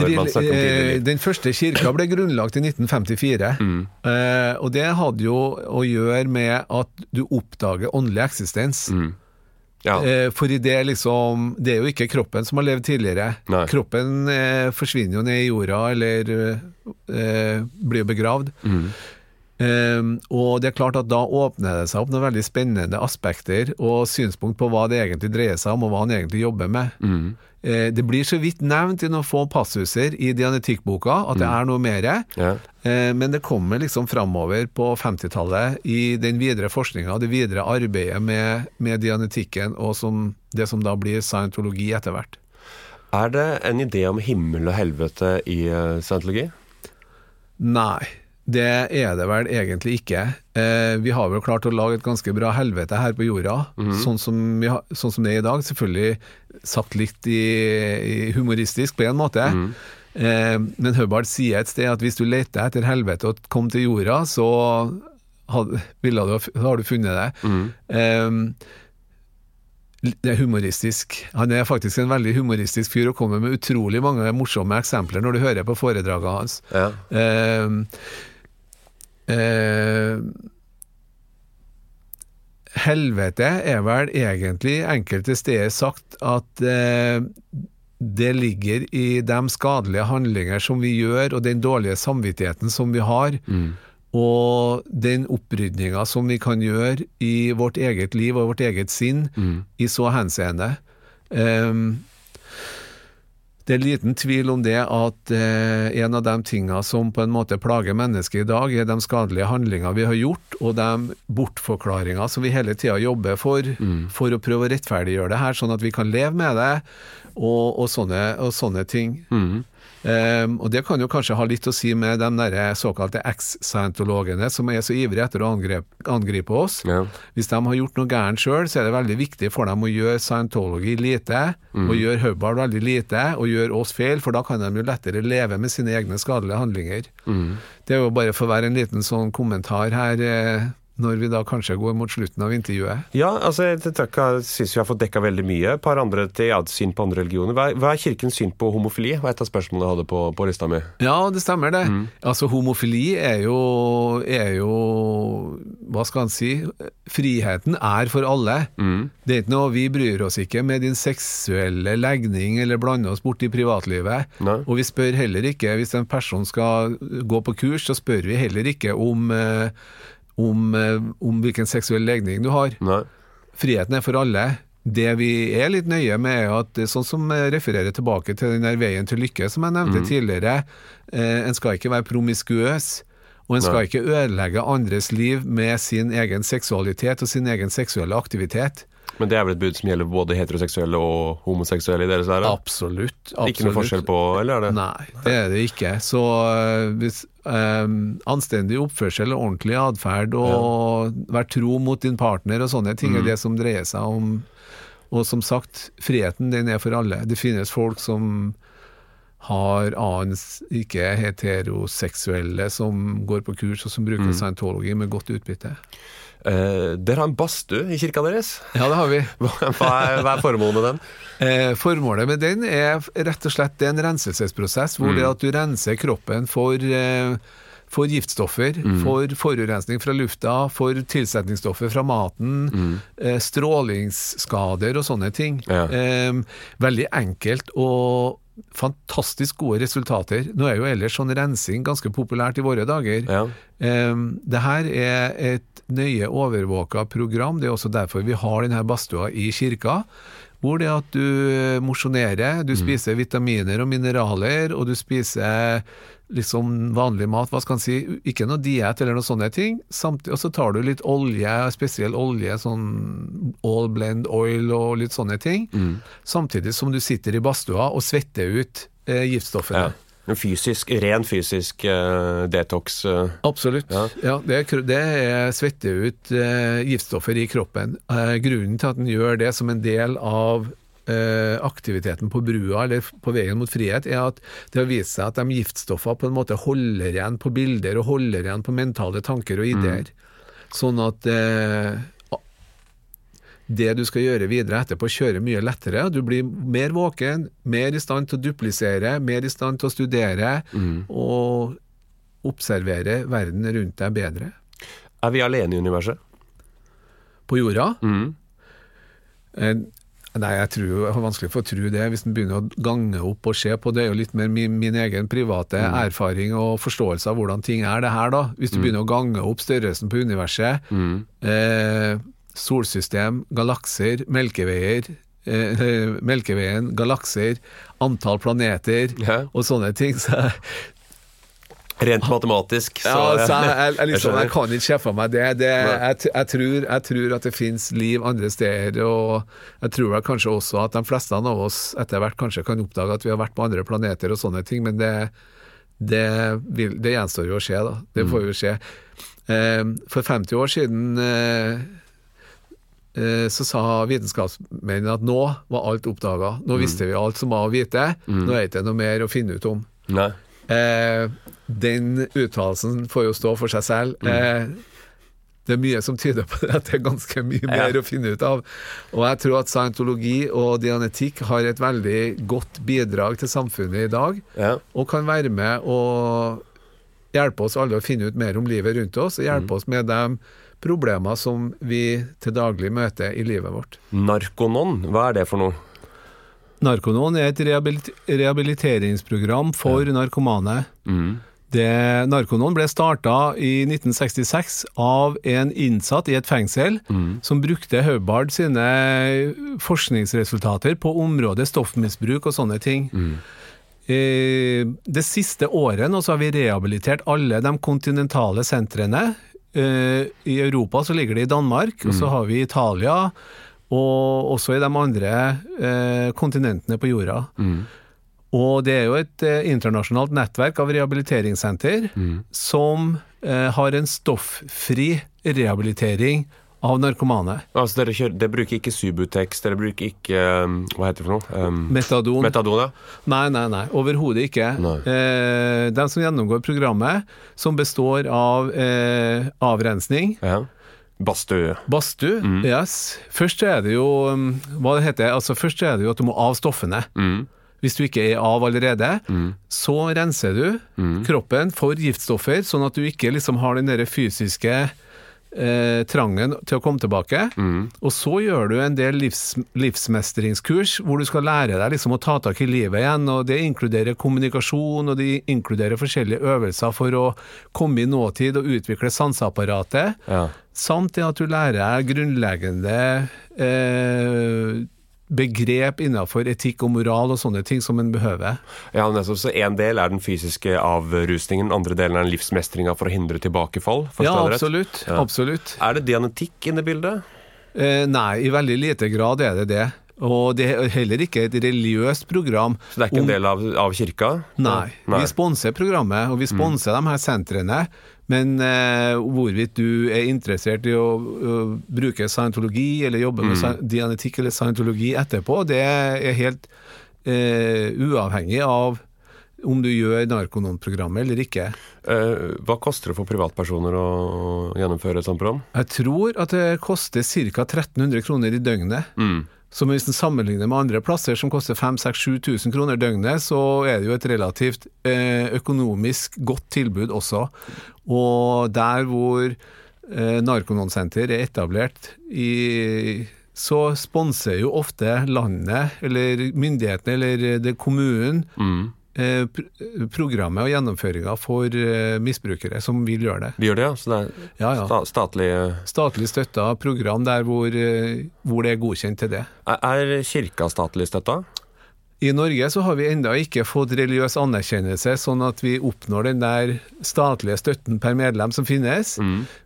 Eh. Den første kirka ble grunnlagt i 1954. Mm. Eh, og det hadde jo å gjøre med at du oppdager åndelig eksistens. Mm. Ja. Eh, for det det liksom Det er jo ikke kroppen som har levd tidligere. Nei. Kroppen eh, forsvinner jo ned i jorda, eller eh, blir begravd. Mm. Eh, og det er klart at da åpner det seg opp noen veldig spennende aspekter og synspunkt på hva det egentlig dreier seg om, og hva han egentlig jobber med. Mm. Eh, det blir så vidt nevnt i noen få passuser i Dianetikkboka at det er noe mer. Ja. Eh, Men det kommer liksom framover på 50-tallet i den videre forskninga, det videre arbeidet med, med dianetikken og som, det som da blir scientologi etter hvert. Er det en idé om himmel og helvete i uh, scientologi? Nei, det er det vel egentlig ikke. Eh, vi har vel klart å lage et ganske bra helvete her på jorda, sånn, som vi har, sånn som det er i dag. Selvfølgelig satt litt i, i humoristisk på en måte. Eh, men Hubbard sier et sted at hvis du leter etter helvete og kom til jorda, så had, du, har du funnet det. Eh, det er humoristisk. Han er faktisk en veldig humoristisk fyr og kommer med utrolig mange morsomme eksempler når du hører på foredragene hans. Ja. Eh, eh, helvete er vel egentlig enkelte steder sagt at eh, det ligger i de skadelige handlinger som vi gjør, og den dårlige samvittigheten som vi har, og den opprydninga som vi kan gjøre i vårt eget liv og vårt eget sinn, i så henseende. Um, det er liten tvil om det at eh, en av de tingene som på en måte plager mennesket i dag, er de skadelige handlingene vi har gjort, og de bortforklaringene som vi hele tida jobber for, for å prøve å rettferdiggjøre det her, sånn at vi kan leve med det, og, og, sånne, og sånne ting. Mm. Um, og Det kan jo kanskje ha litt å si med de der såkalte eks-scientologene som er så ivrige etter å angripe, angripe oss. Ja. Hvis de har gjort noe gærent sjøl, så er det veldig viktig for dem å gjøre scientologi lite, Mm. og gjøre Hubbard veldig lite, og gjøre oss feil, for da kan de jo lettere leve med sine egne skadelige handlinger. Mm. Det er jo bare for å være en liten sånn kommentar her, eh, når vi da kanskje går mot slutten av intervjuet. Ja, altså, jeg syns vi har fått dekka veldig mye. Et par andre til ja, syn på andre religioner. Hva er, hva er kirkens syn på homofili? Hva er et av spørsmålene jeg hadde på, på lista mi. Ja, det stemmer det. Mm. Altså Homofili er jo, er jo Hva skal han si? Friheten er for alle. Mm. Det er ikke noe Vi bryr oss ikke med din seksuelle legning eller blander oss borti privatlivet. Nei. Og vi spør heller ikke, hvis en person skal gå på kurs, så spør vi heller ikke om, eh, om, eh, om hvilken seksuell legning du har. Nei. Friheten er for alle. Det vi er litt nøye med, er at sånn som jeg refererer tilbake til den der veien til lykke, som jeg nevnte tidligere, eh, en skal ikke være promiskuøs. Og en skal Nei. ikke ødelegge andres liv med sin egen seksualitet og sin egen seksuelle aktivitet. Men det er vel et bud som gjelder både heteroseksuelle og homoseksuelle i deres ære? Absolutt. absolutt. Ikke noe forskjell på, eller er det? Nei, det er det ikke. Så hvis øhm, anstendig oppførsel og ordentlig atferd og være tro mot din partner og sånne ting er det som dreier seg om Og som sagt, friheten den er for alle. Det finnes folk som har annen, ikke heteroseksuelle, som går på kurs og som bruker scientology med godt utbytte. Eh, dere har en badstue i kirka deres. Ja, det har vi. <laughs> Hva er, hva er formålet med den? Eh, formålet med den er rett og slett det er en renselsesprosess, hvor det er at du renser kroppen for, eh, for giftstoffer, for forurensning fra lufta, for tilsetningsstoffer fra maten, eh, strålingsskader og sånne ting. Ja. Eh, veldig enkelt og fantastisk gode resultater. Nå er jo ellers sånn rensing ganske populært i våre dager. Ja. Um, det her er et nøye overvåka program. Det er også derfor vi har denne badstua i kirka. Hvor det er at du mosjonerer, du spiser vitaminer og mineraler, og du spiser liksom vanlig mat, hva skal en si, ikke noe diett eller noe sånne ting. Samtidig, og så tar du litt olje, spesiell olje, sånn all blend oil og litt sånne ting. Samtidig som du sitter i badstua og svetter ut eh, giftstoffene. ja. En fysisk, ren fysisk uh, detox. Uh. Absolutt. Ja. Ja. det, er, det er svette ut uh, giftstoffer i kroppen. Grunnen til at den gjør det som en del av aktiviteten på brua eller på veien mot frihet, er at det har vist seg at de giftstoffene på en måte holder igjen på bilder og holder igjen på mentale tanker og ideer. Sånn at det du skal gjøre videre etterpå, kjører mye lettere. Du blir mer våken, mer i stand til å duplisere, mer i stand til å studere og observere verden rundt deg bedre. Er vi alene i universet? På jorda? Mm. Eh, Nei, jeg tror jeg har vanskelig for å tro det, hvis en begynner å gange opp og se på. Det er jo litt mer min, min egen private erfaring og forståelse av hvordan ting er det her, da. Hvis du begynner å gange opp størrelsen på universet, eh, solsystem, galakser, melkeveier, eh, Melkeveien, galakser, antall planeter Ja. og sånne ting. Så, Rent matematisk, så ja, så jeg, jeg, jeg, liksom, jeg kan ikke se for meg det. det tror, jeg tror at det finnes liv andre steder, og jeg tror vel kanskje også at de fleste av oss etter hvert kanskje kan oppdage at vi har vært på andre planeter og sånne ting, men det, det, vil, det gjenstår jo å skje, da. Det får jo skje. Eh, for 50 år siden eh, eh, så sa vitenskapsmennene at nå var alt oppdaga. Nå visste vi alt som var å vite. Nå er det ikke noe mer å finne ut om. Eh, den uttalelsen får jo stå for seg selv. Eh, det er mye som tyder på at det er ganske mye Ja. mer å finne ut av. Og jeg tror at scientologi og dianetikk har et veldig godt bidrag til samfunnet i dag, Ja. og kan være med å hjelpe oss alle å finne ut mer om livet rundt oss, og hjelpe oss med de problemer som vi til daglig møter i livet vårt. Narkonon, hva er det for noe? Narkonon er et rehabilit rehabiliteringsprogram for narkomane. Mm. Det, Narkonon ble starta i 1966 av en innsatt i et fengsel som brukte Hubbard sine forskningsresultater på området stoffmisbruk og sånne ting. Mm. det siste året nå så har vi rehabilitert alle de kontinentale sentrene. Eh, I Europa så ligger det i Danmark, og så har vi Italia, og også i de andre eh, kontinentene på jorda. Og det er jo et eh, internasjonalt nettverk av rehabiliteringssenter som eh, har en stofffri rehabilitering av narkomane. Altså, dere, kjører, dere bruker ikke Subutex, dere bruker ikke um, Hva heter det for noe? Um, Metadon. metadon, ja. Nei, nei, nei. Overhodet ikke. Nei. Eh, de som gjennomgår programmet, som består av eh, avrensning, ja. Badstue. badstue yes. Først er det jo um, Hva det heter Altså, først er det jo at du må av stoffene. Mm. Hvis du ikke er av allerede, så renser du kroppen for giftstoffer, sånn at du ikke liksom har den der fysiske eh, trangen til å komme tilbake. Og så gjør du en del livs, livsmestringskurs hvor du skal lære deg liksom å ta tak i livet igjen. og Det inkluderer kommunikasjon, og det inkluderer forskjellige øvelser for å komme i nåtid og utvikle sanseapparatet. Ja. Samt det at du lærer deg grunnleggende eh, begrep innenfor etikk og moral og sånne ting som en behøver. Ja, nettopp. Så en del er den fysiske avrusningen, andre delen er livsmestringa for å hindre tilbakefall? Ja, absolutt. Ja. absolutt. Er det dianetikk inne i bildet? Eh, nei, i veldig lite grad er det det. Og det er heller ikke et religiøst program. Så det er ikke om- en del av, av kirka? Nei, Nei. vi sponser programmet, og vi sponser de her sentrene. Men eh, hvorvidt du er interessert i å å bruke scientologi, eller jobbe med sci- dianetikk eller scientologi etterpå, det er helt eh, uavhengig av om du gjør narkonon-programmet eller ikke. Eh, hva koster det for privatpersoner å gjennomføre et sånt program? Jeg tror at det koster ca. 1300 kroner i døgnet. Så hvis en sammenligner med andre plasser som koster 5000-7000 kroner døgnet, så er det jo et relativt eh, økonomisk godt tilbud også. Og der hvor eh, Narkononsenter er etablert, i, så sponser jo ofte landet, eller myndighetene, eller det kommunen, eh, pr programmet og gjennomføringa for eh, misbrukere som vil gjøre det. Vi gjør det, ja? Så det er Ja, ja. statlig statlig støtta program der hvor, eh, hvor det er godkjent til det. Er er kirka statlig støtta? I Norge så har vi ennå ikke fått religiøs anerkjennelse, sånn at vi oppnår den der statlige støtten per medlem som finnes.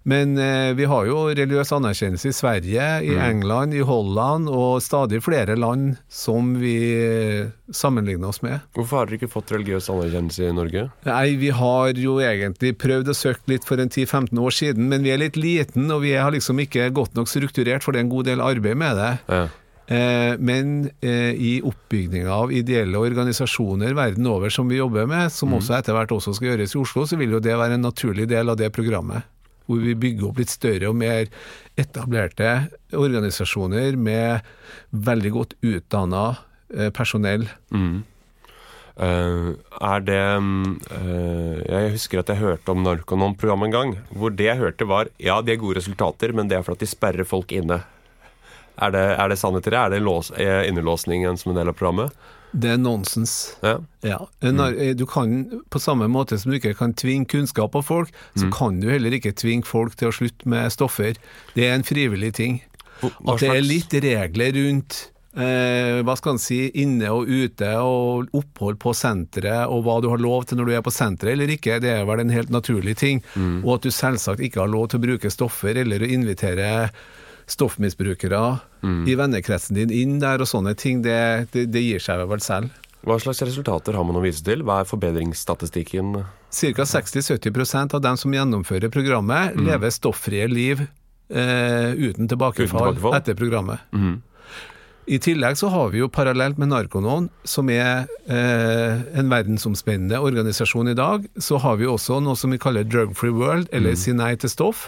Men eh, vi har jo religiøs anerkjennelse i Sverige, i England, i Holland og stadig flere land som vi eh, sammenligner oss med. Hvorfor har dere ikke fått religiøs anerkjennelse i Norge? Nei, vi har jo egentlig prøvd å søke litt for en 10-15 år siden, men vi er litt liten, og vi har liksom ikke godt nok strukturert, for det er en god del arbeid med det. Ja. Eh, men eh, i oppbygninga av ideelle organisasjoner verden over som vi jobber med, som også etter hvert også skal gjøres i Oslo, så vil jo det være en naturlig del av det programmet. Hvor vi bygger opp litt større og mer etablerte organisasjoner med veldig godt utdanna personell. personell. Uh, er det mm, eh, Jeg husker at jeg hørte om Narkonon-programmet en gang. Hvor det jeg hørte var ja, de er gode resultater, men det er for at de sperrer folk inne. Er det, er det sannhet i det? Er det lås, er innelåsningen som en del av programmet? Det er nonsens. Ja. Ja. Nar- eh, Du kan, på samme måte som du ikke kan tvinge kunnskap av folk, så kan du heller ikke tvinge folk til å slutte med stoffer. Det er en frivillig ting. At det er litt regler rundt eh, hva skal en si, inne og ute, og opphold på senteret, og hva du har lov til når du er på senteret eller ikke, det er vel en helt naturlig ting. Og at du selvsagt ikke har lov til å bruke stoffer eller å invitere stoffmisbrukere i vennekretsen din inn der og sånne ting, det, det, det gir seg vel selv. Hva slags resultater har man å vise til? Hva er forbedringsstatistikken? Ca. 60-70% av dem som gjennomfører programmet, lever stofffrie liv eh, uten, tilbakefall Uten tilbakefall? etter programmet. I tillegg så har vi jo parallelt med Narkonon, som er eh, en verdensomspennende organisasjon i dag, så har vi også noe som vi kaller Drug Free World, eller Si nei til stoff,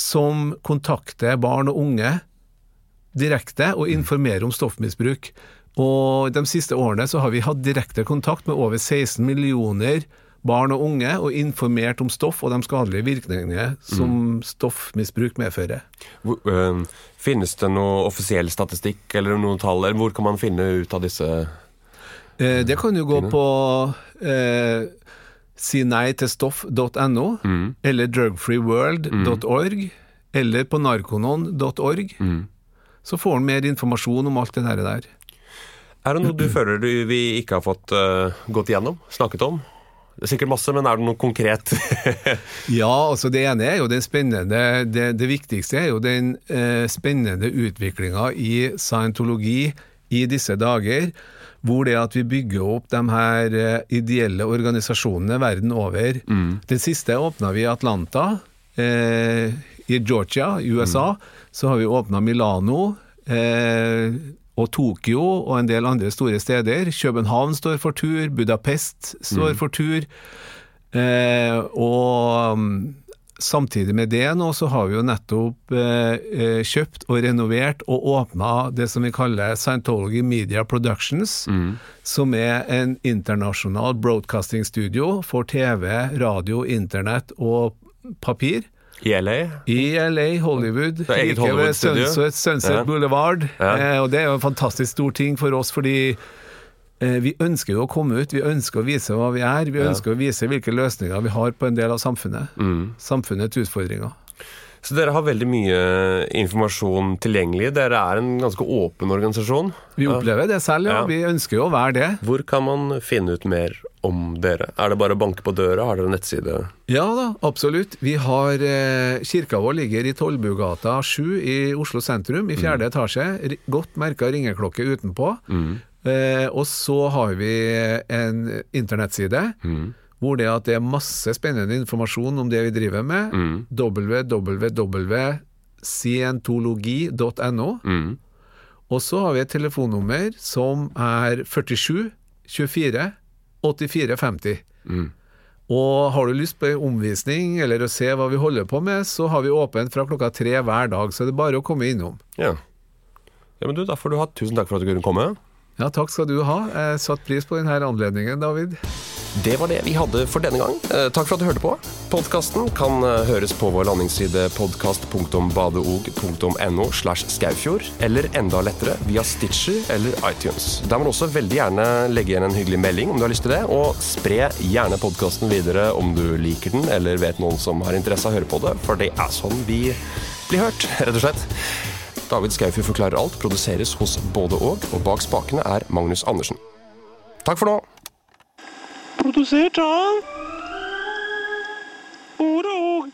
som kontakter barn og unge direkte og informerer om stoffmisbruk. Og de siste årene så har vi hatt direkte kontakt med over 16 millioner barn og unge og informert om stoff og de skadelige virkningene som stoffmisbruk medfører. Hvor, øh, finnes det noe offisiell statistikk eller noen tall? Eller hvor kan man finne ut av disse Eh, det kan jo gå på eh, si nei til stoff.no, eller drugfreeworld.org, eller på narkonon.org. Så får han mer informasjon om alt det der. der. Er det noe du føler du, vi ikke har fått uh, gått igjennom? Snakket om? Det er sikkert masse, men er det noe konkret? <laughs> Ja, altså det ene er jo den spennende Det, det viktigste er jo den eh, spennende utviklinga i scientologi i disse dager, hvor det at vi bygger opp de her eh, ideelle organisasjonene verden over. Den siste åpna vi i Atlanta, eh, i Georgia, USA. Så har vi åpna Milano. Eh, og Tokyo og en del andre store steder. København står for tur, Budapest står for tur. Eh, og samtidig med det nå så har vi jo nettopp eh, eh, kjøpt og renovert og åpna det som vi kaller Scientology Media Productions, som er en internasjonal broadcasting-studio for TV, radio, internett og papir. I LA? I LA, Hollywood. Eget Hollywood-studio. Sunset, Sunset Ja. Boulevard. Ja. Eh, og det er jo en fantastisk stor ting for oss, fordi vi ønsker jo å komme ut. Vi ønsker å vise hva vi er. Vi ønsker å vise hvilke løsninger vi har på en del av samfunnet. Mm. Samfunnets utfordringer. Så dere har veldig mye informasjon tilgjengelig. Dere er en ganske åpen organisasjon. Vi opplever det selv, ja. Ja. Vi ønsker jo å være det. Hvor kan man finne ut mer om dere? Er det bare å banke på døra? Har dere nettside? Ja da, absolutt. Vi har eh, Kirka vår ligger i Tollbugata 7 i Oslo sentrum, i fjerde etasje. Godt merka ringeklokke utenpå. Eh, og så har vi en internettside hvor det at det er masse spennende informasjon om det vi driver med. www.sientologi.no Mm. Og så har vi et telefonnummer som er 47 24 84 50. Og har du lyst på en omvisning eller å se hva vi holder på med, så har vi åpent fra klokka tre hver dag, så det er bare å komme innom. Ja. ja, men du, Da får du ha tusen takk for at du kunne komme. Ja, takk skal du ha. Jeg satt pris på denne anledningen, David. Det var det vi hadde for denne gang. Eh, takk for at du hørte på. Podkasten kan eh, høres på vår landingsside podkast.badeog.no slash skaufjord, eller enda lettere via Stitcher eller iTunes. Der må du også veldig gjerne legge igjen en hyggelig melding om du har lyst til det, og spre gjerne podkasten videre om du liker den, eller vet noen som har interesse av å høre på det, for det er sånn vi blir hørt, rett og slett. David Skaufjord forklarer alt, produseres hos både og, og bak spakene er Magnus Andersen. Takk for nå. Produsert av Ord